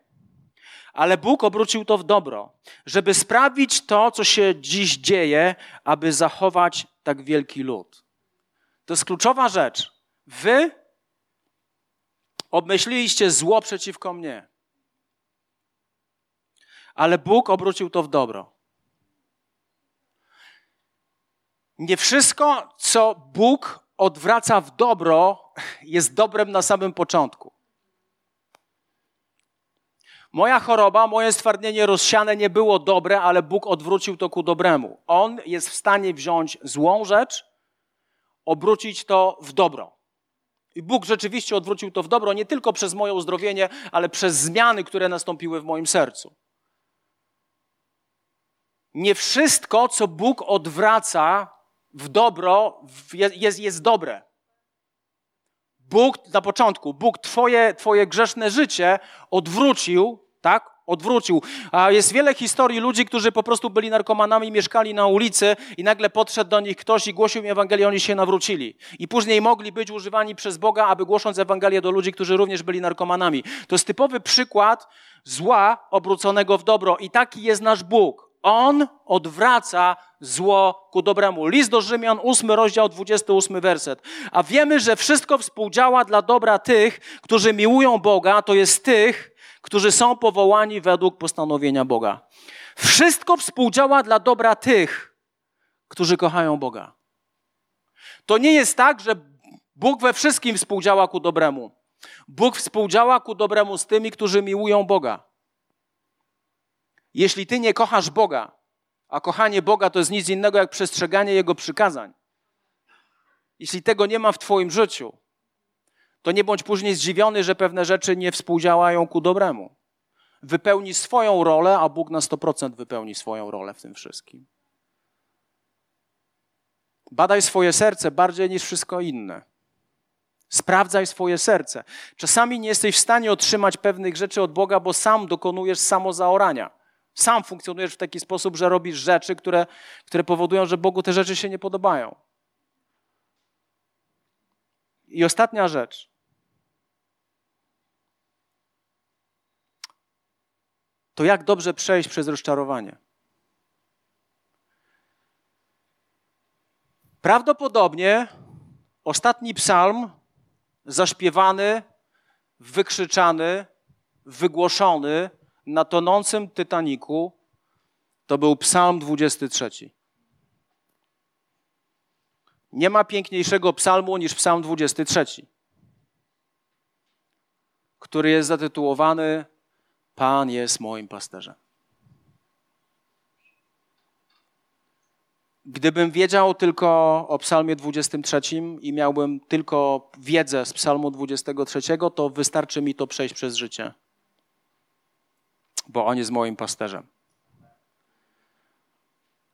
ale Bóg obrócił to w dobro, żeby sprawić to, co się dziś dzieje, aby zachować tak wielki lud. To jest kluczowa rzecz. Wy obmyśliliście zło przeciwko mnie, ale Bóg obrócił to w dobro. Nie wszystko, co Bóg odwraca w dobro, jest dobrem na samym początku. Moja choroba, moje stwardnienie rozsiane nie było dobre, ale Bóg odwrócił to ku dobremu. On jest w stanie wziąć złą rzecz, obrócić to w dobro. I Bóg rzeczywiście odwrócił to w dobro nie tylko przez moje uzdrowienie, ale przez zmiany, które nastąpiły w moim sercu. Nie wszystko, co Bóg odwraca w dobro, jest, jest dobre. Bóg na początku, Bóg twoje, twoje grzeszne życie odwrócił, tak? Odwrócił. A jest wiele historii ludzi, którzy po prostu byli narkomanami, mieszkali na ulicy i nagle podszedł do nich ktoś i głosił im Ewangelię, oni się nawrócili. I później mogli być używani przez Boga, aby głosząc Ewangelię do ludzi, którzy również byli narkomanami. To jest typowy przykład zła obróconego w dobro. I taki jest nasz Bóg. On odwraca zło ku dobremu. List do Rzymian, 8 rozdział, 28 werset. A wiemy, że wszystko współdziała dla dobra tych, którzy miłują Boga, to jest tych, którzy są powołani według postanowienia Boga. Wszystko współdziała dla dobra tych, którzy kochają Boga. To nie jest tak, że Bóg we wszystkim współdziała ku dobremu. Bóg współdziała ku dobremu z tymi, którzy miłują Boga. Jeśli ty nie kochasz Boga, a kochanie Boga to jest nic innego jak przestrzeganie Jego przykazań, jeśli tego nie ma w Twoim życiu, to nie bądź później zdziwiony, że pewne rzeczy nie współdziałają ku dobremu. Wypełni swoją rolę, a Bóg na 100% wypełni swoją rolę w tym wszystkim. Badaj swoje serce bardziej niż wszystko inne. Sprawdzaj swoje serce. Czasami nie jesteś w stanie otrzymać pewnych rzeczy od Boga, bo sam dokonujesz samozaorania. Sam funkcjonujesz w taki sposób, że robisz rzeczy, które, które powodują, że Bogu te rzeczy się nie podobają. I ostatnia rzecz. To jak dobrze przejść przez rozczarowanie. Prawdopodobnie ostatni psalm zaśpiewany, wykrzyczany, wygłoszony na tonącym Tytaniku to był Psalm 23. Nie ma piękniejszego psalmu niż Psalm 23, który jest zatytułowany Pan jest moim pasterzem. Gdybym wiedział tylko o Psalmie 23 i miałbym tylko wiedzę z Psalmu 23, to wystarczy mi to przejść przez życie. Bo On jest moim pasterzem.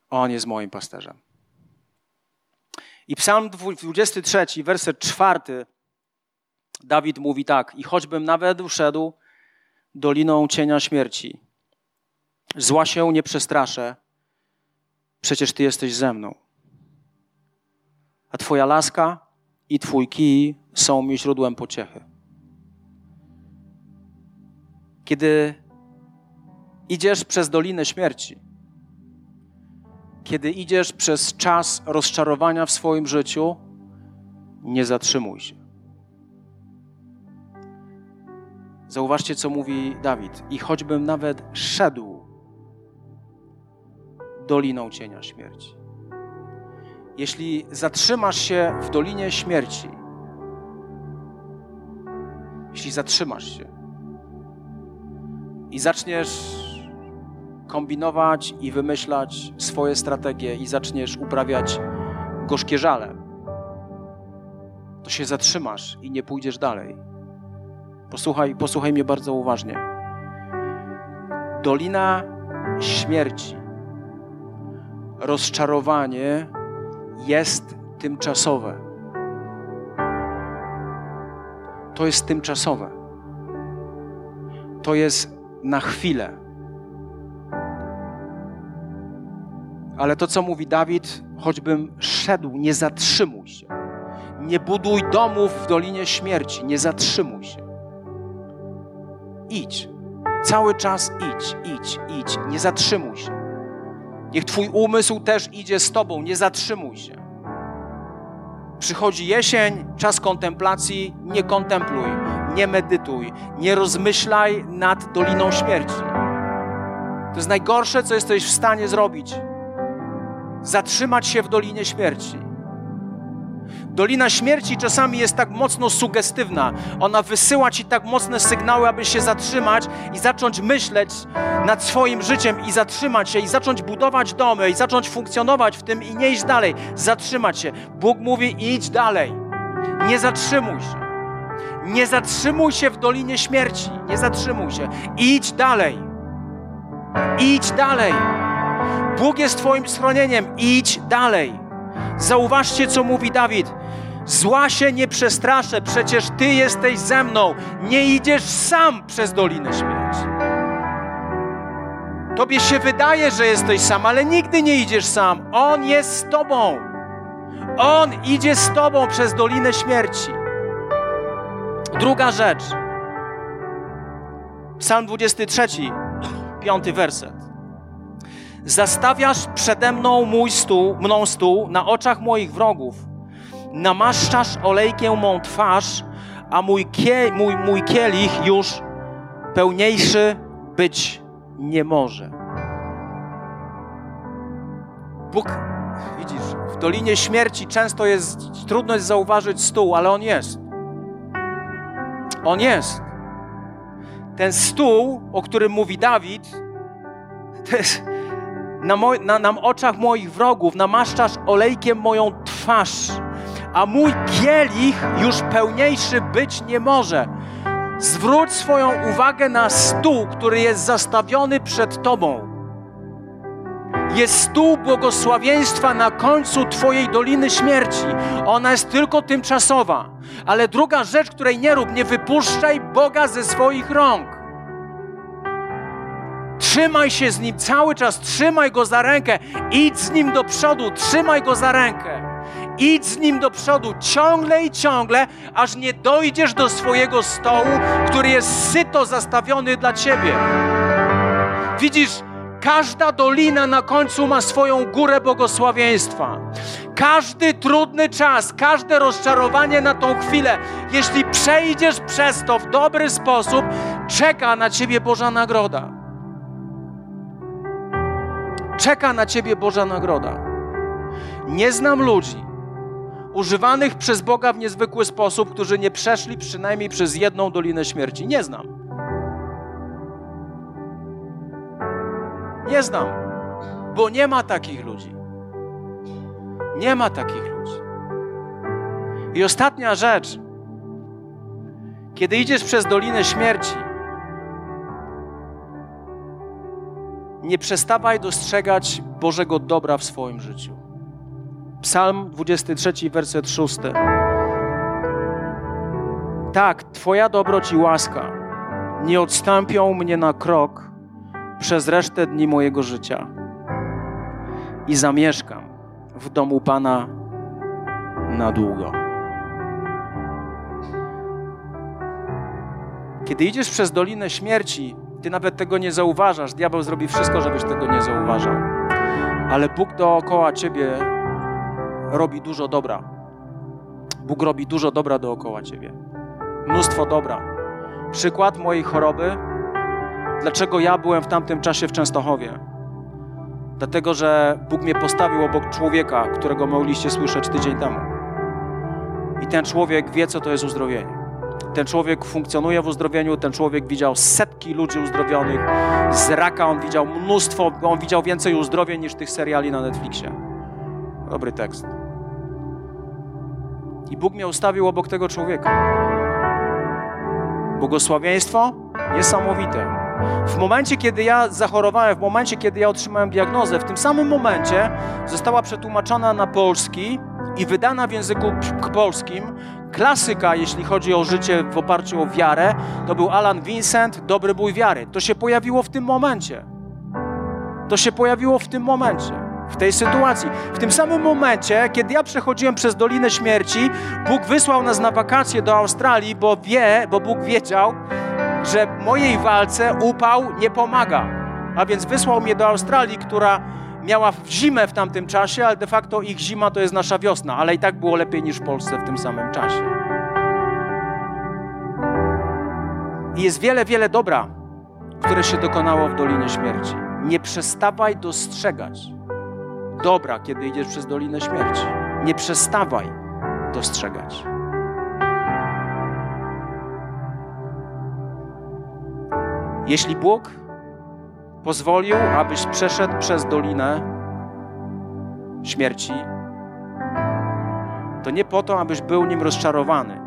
On jest moim pasterzem. I Psalm 23, werset 4, Dawid mówi tak: I choćbym nawet uszedł doliną cienia śmierci, zła się nie przestraszę Przecież Ty jesteś ze mną. A Twoja laska i Twój kij są mi źródłem pociechy. Kiedy idziesz przez dolinę śmierci, kiedy idziesz przez czas rozczarowania w swoim życiu, nie zatrzymuj się. Zauważcie, co mówi Dawid. I choćbym nawet szedł doliną cienia śmierci. Jeśli zatrzymasz się w dolinie śmierci, jeśli zatrzymasz się i zaczniesz kombinować i wymyślać swoje strategie i zaczniesz uprawiać gorzkie żale, to się zatrzymasz i nie pójdziesz dalej. Posłuchaj, posłuchaj mnie bardzo uważnie. Dolina śmierci rozczarowanie jest tymczasowe. To jest tymczasowe. To jest na chwilę. Ale to, co mówi Dawid, choćbym szedł, nie zatrzymuj się. Nie buduj domów w Dolinie Śmierci, nie zatrzymuj się. Idź. Cały czas idź, idź, idź, nie zatrzymuj się. Niech Twój umysł też idzie z Tobą, nie zatrzymuj się. Przychodzi jesień, czas kontemplacji, nie kontempluj, nie medytuj, nie rozmyślaj nad Doliną Śmierci. To jest najgorsze, co jesteś w stanie zrobić. Zatrzymać się w Dolinie Śmierci. Dolina śmierci czasami jest tak mocno sugestywna. Ona wysyła ci tak mocne sygnały, aby się zatrzymać i zacząć myśleć nad swoim życiem i zatrzymać się i zacząć budować domy i zacząć funkcjonować w tym i nie iść dalej. Zatrzymać się. Bóg mówi: idź dalej. Nie zatrzymuj się. Nie zatrzymuj się w dolinie śmierci. Nie zatrzymuj się. Idź dalej. Idź dalej. Bóg jest Twoim schronieniem. Idź dalej. Zauważcie, co mówi Dawid. Zła się nie przestraszę, przecież Ty jesteś ze mną. Nie idziesz sam przez Dolinę Śmierci. Tobie się wydaje, że jesteś sam, ale nigdy nie idziesz sam. On jest z Tobą. On idzie z Tobą przez Dolinę Śmierci. Druga rzecz. Psalm 23, piąty werset. Zastawiasz przede mną mój stół, mną stół na oczach moich wrogów. Namaszczasz olejkiem mą twarz, a mój, kie, mój, mój kielich już pełniejszy być nie może. Bóg, widzisz, w Dolinie Śmierci często jest trudność zauważyć stół, ale on jest. On jest. Ten stół, o którym mówi Dawid, to jest, na, moj, na, na oczach moich wrogów namaszczasz olejkiem moją twarz, a mój kielich już pełniejszy być nie może. Zwróć swoją uwagę na stół, który jest zastawiony przed Tobą. Jest stół błogosławieństwa na końcu Twojej doliny śmierci. Ona jest tylko tymczasowa, Ale druga rzecz, której nie rób, nie wypuszczaj Boga ze swoich rąk. Trzymaj się z Nim cały czas, trzymaj Go za rękę, idź z Nim do przodu, trzymaj Go za rękę. Idź z Nim do przodu ciągle i ciągle, aż nie dojdziesz do swojego stołu, który jest syto zastawiony dla Ciebie. Widzisz, każda dolina na końcu ma swoją górę błogosławieństwa. Każdy trudny czas, każde rozczarowanie na tą chwilę, jeśli przejdziesz przez to w dobry sposób, czeka na Ciebie Boża nagroda. Czeka na Ciebie Boża nagroda. Nie znam ludzi, używanych przez Boga w niezwykły sposób, którzy nie przeszli przynajmniej przez jedną dolinę śmierci. Nie znam. Nie znam, bo nie ma takich ludzi. Nie ma takich ludzi. I ostatnia rzecz. Kiedy idziesz przez dolinę śmierci, nie przestawaj dostrzegać Bożego dobra w swoim życiu. Psalm 23, werset 6. Tak, Twoja dobroć i łaska nie odstąpią mnie na krok przez resztę dni mojego życia i zamieszkam w domu Pana na długo. Kiedy idziesz przez dolinę śmierci, ty nawet tego nie zauważasz. Diabeł zrobi wszystko, żebyś tego nie zauważał. Ale Bóg dookoła ciebie robi dużo dobra. Bóg robi dużo dobra dookoła ciebie. Mnóstwo dobra. Przykład mojej choroby. Dlaczego ja byłem w tamtym czasie w Częstochowie? Dlatego, że Bóg mnie postawił obok człowieka, którego mogliście słyszeć tydzień temu. I ten człowiek wie, co to jest uzdrowienie. Ten człowiek funkcjonuje w uzdrowieniu, ten człowiek widział setki ludzi uzdrowionych. Z raka on widział mnóstwo, on widział więcej uzdrowień niż tych seriali na Netflixie. Dobry tekst. I Bóg mnie ustawił obok tego człowieka. Błogosławieństwo niesamowite. W momencie, kiedy ja zachorowałem, w momencie, kiedy ja otrzymałem diagnozę, w tym samym momencie została przetłumaczona na polski i wydana w języku polskim klasyka, jeśli chodzi o życie w oparciu o wiarę, to był Alan Vincent, Dobry bój wiary. To się pojawiło w tym momencie. To się pojawiło w tym momencie, w tej sytuacji. W tym samym momencie, kiedy ja przechodziłem przez Dolinę Śmierci, Bóg wysłał nas na wakacje do Australii, bo wie, bo Bóg wiedział, że mojej walce upał nie pomaga. A więc wysłał mnie do Australii, która miała zimę w tamtym czasie, ale de facto ich zima to jest nasza wiosna, ale i tak było lepiej niż w Polsce w tym samym czasie. I jest wiele, wiele dobra, które się dokonało w Dolinie Śmierci. Nie przestawaj dostrzegać dobra, kiedy idziesz przez Dolinę Śmierci. Nie przestawaj dostrzegać. Jeśli Bóg pozwolił, abyś przeszedł przez dolinę śmierci, to nie po to, abyś był nim rozczarowany,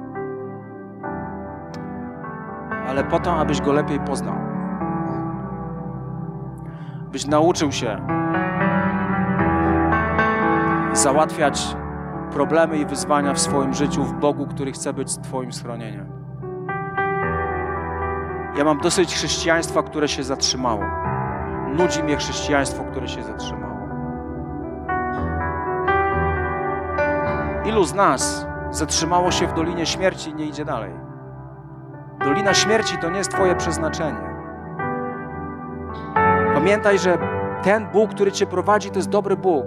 ale po to, abyś go lepiej poznał. Byś nauczył się załatwiać problemy i wyzwania w swoim życiu w Bogu, który chce być Twoim schronieniem. Ja mam dosyć chrześcijaństwa, które się zatrzymało. Nudzi mnie chrześcijaństwo, które się zatrzymało. Ilu z nas zatrzymało się w Dolinie Śmierci i nie idzie dalej? Dolina Śmierci to nie jest Twoje przeznaczenie. Pamiętaj, że ten Bóg, który Cię prowadzi, to jest dobry Bóg.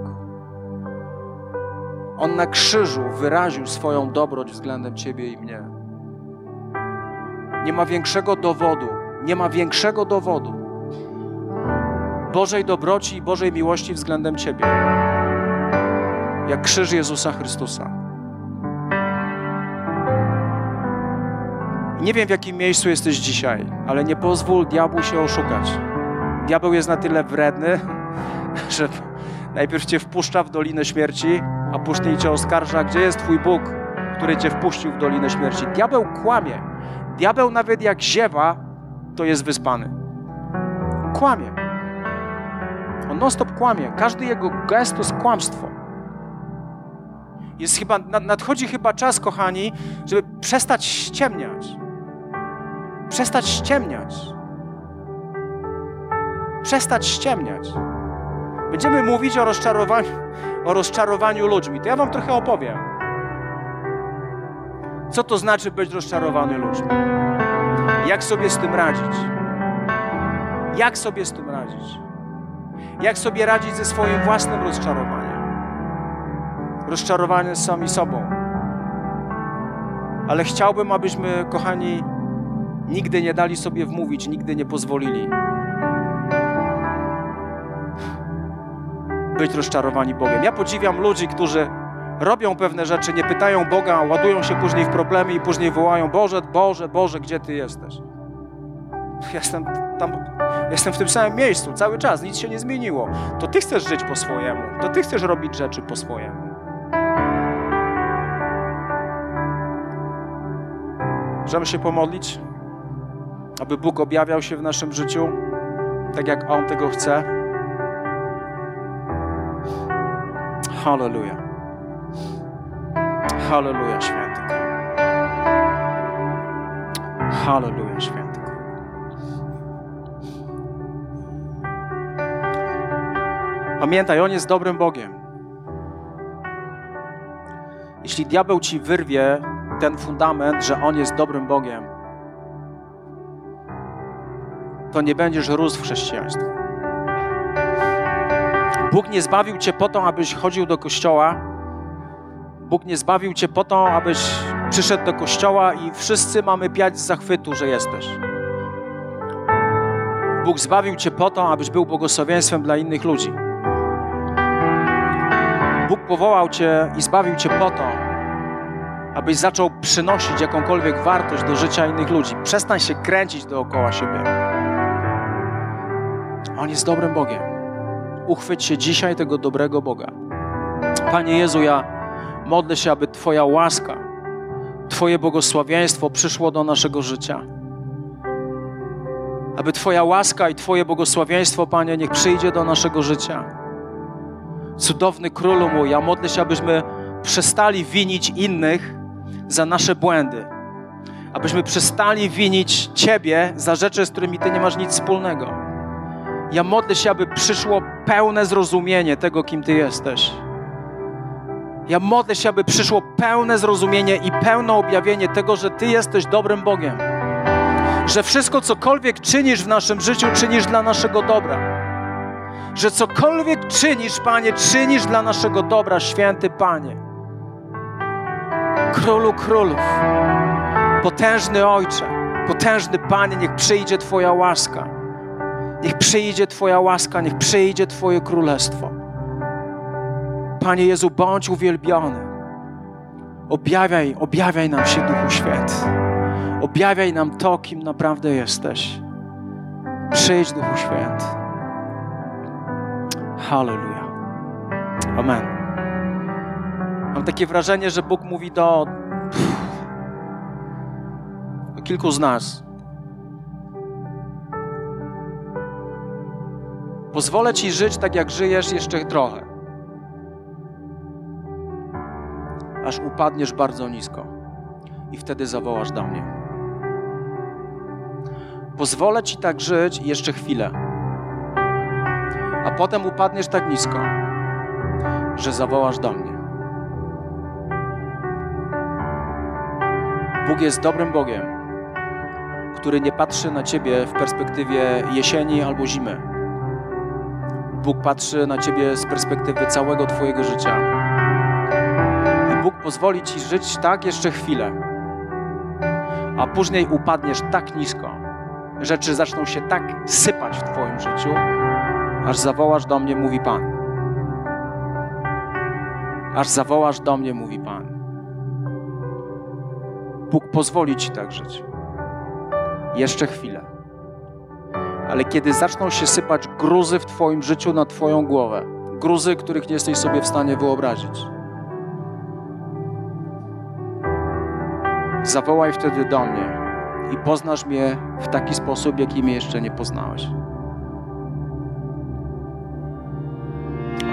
On na krzyżu wyraził swoją dobroć względem Ciebie i mnie. Nie ma większego dowodu, nie ma większego dowodu Bożej dobroci i Bożej miłości względem Ciebie, jak krzyż Jezusa Chrystusa. Nie wiem, w jakim miejscu jesteś dzisiaj, ale nie pozwól diabłu się oszukać. Diabeł jest na tyle wredny, że najpierw cię wpuszcza w Dolinę Śmierci, a później cię oskarża, gdzie jest Twój Bóg, który cię wpuścił w Dolinę Śmierci. Diabeł kłamie. Diabeł nawet jak ziewa, to jest wyspany. Kłamie. On non-stop kłamie. Każdy jego gest to jest kłamstwo. Jest chyba, nadchodzi chyba czas, kochani, żeby przestać ściemniać. Przestać ściemniać. Przestać ściemniać. Będziemy mówić o rozczarowaniu, o rozczarowaniu ludźmi. To ja wam trochę opowiem. Co to znaczy być rozczarowany ludźmi? Jak sobie z tym radzić? Jak sobie z tym radzić? Jak sobie radzić ze swoim własnym rozczarowaniem? Rozczarowanie z sami sobą. Ale chciałbym, abyśmy, kochani, nigdy nie dali sobie wmówić, nigdy nie pozwolili być rozczarowani Bogiem. Ja podziwiam ludzi, którzy robią pewne rzeczy, nie pytają Boga, ładują się później w problemy i później wołają: Boże, Boże, Boże, gdzie Ty jesteś? Jestem tam, jestem w tym samym miejscu cały czas, nic się nie zmieniło. To Ty chcesz żyć po swojemu, to Ty chcesz robić rzeczy po swojemu. Możemy się pomodlić, aby Bóg objawiał się w naszym życiu tak, jak On tego chce. Hallelujah. Hallelujah, święty Hallelujah, święty Pamiętaj, On jest dobrym Bogiem. Jeśli diabeł ci wyrwie ten fundament, że On jest dobrym Bogiem, to nie będziesz rósł w chrześcijaństwie. Bóg nie zbawił cię po to, abyś chodził do kościoła. Bóg nie zbawił cię po to, abyś przyszedł do kościoła i wszyscy mamy piać z zachwytu, że jesteś. Bóg zbawił cię po to, abyś był błogosławieństwem dla innych ludzi. Bóg powołał cię i zbawił cię po to, abyś zaczął przynosić jakąkolwiek wartość do życia innych ludzi. Przestań się kręcić dookoła siebie. On jest dobrym Bogiem. Uchwyć się dzisiaj tego dobrego Boga. Panie Jezu, ja modlę się, aby Twoja łaska, Twoje błogosławieństwo przyszło do naszego życia. Aby Twoja łaska i Twoje błogosławieństwo, Panie, niech przyjdzie do naszego życia. Cudowny Królu mój, ja modlę się, abyśmy przestali winić innych za nasze błędy. Abyśmy przestali winić Ciebie za rzeczy, z którymi Ty nie masz nic wspólnego. Ja modlę się, aby przyszło pełne zrozumienie tego, kim Ty jesteś. Ja modlę się, aby przyszło pełne zrozumienie i pełne objawienie tego, że Ty jesteś dobrym Bogiem. Że wszystko, cokolwiek czynisz w naszym życiu, czynisz dla naszego dobra. Że cokolwiek czynisz, Panie, czynisz dla naszego dobra, święty Panie. Królu królów, potężny Ojcze, potężny Panie, niech przyjdzie Twoja łaska. Niech przyjdzie Twoja łaska, niech przyjdzie Twoje królestwo. Panie Jezu, bądź uwielbiony. Objawiaj, objawiaj nam się, Duchu Święty. Objawiaj nam to, kim naprawdę jesteś. Przyjdź, Duchu Święty. Hallelujah. Amen. Mam takie wrażenie, że Bóg mówi do, do kilku z nas. Pozwolę Ci żyć tak, jak żyjesz jeszcze trochę. Aż upadniesz bardzo nisko i wtedy zawołasz do mnie. Pozwolę Ci tak żyć jeszcze chwilę, a potem upadniesz tak nisko, że zawołasz do mnie. Bóg jest dobrym Bogiem, który nie patrzy na Ciebie w perspektywie jesieni albo zimy Bóg patrzy na ciebie z perspektywy całego Twojego życia. I Bóg pozwoli ci żyć tak jeszcze chwilę, a później upadniesz tak nisko, rzeczy zaczną się tak sypać w Twoim życiu, aż zawołasz do mnie, mówi Pan. Aż zawołasz do mnie, mówi Pan. Bóg pozwoli Ci tak żyć. Jeszcze chwilę ale kiedy zaczną się sypać gruzy w Twoim życiu na Twoją głowę, gruzy, których nie jesteś sobie w stanie wyobrazić, zawołaj wtedy do mnie i poznasz mnie w taki sposób, jaki mnie jeszcze nie poznałeś.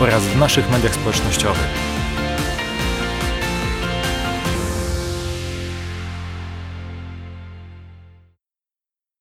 oraz w naszych mediach społecznościowych.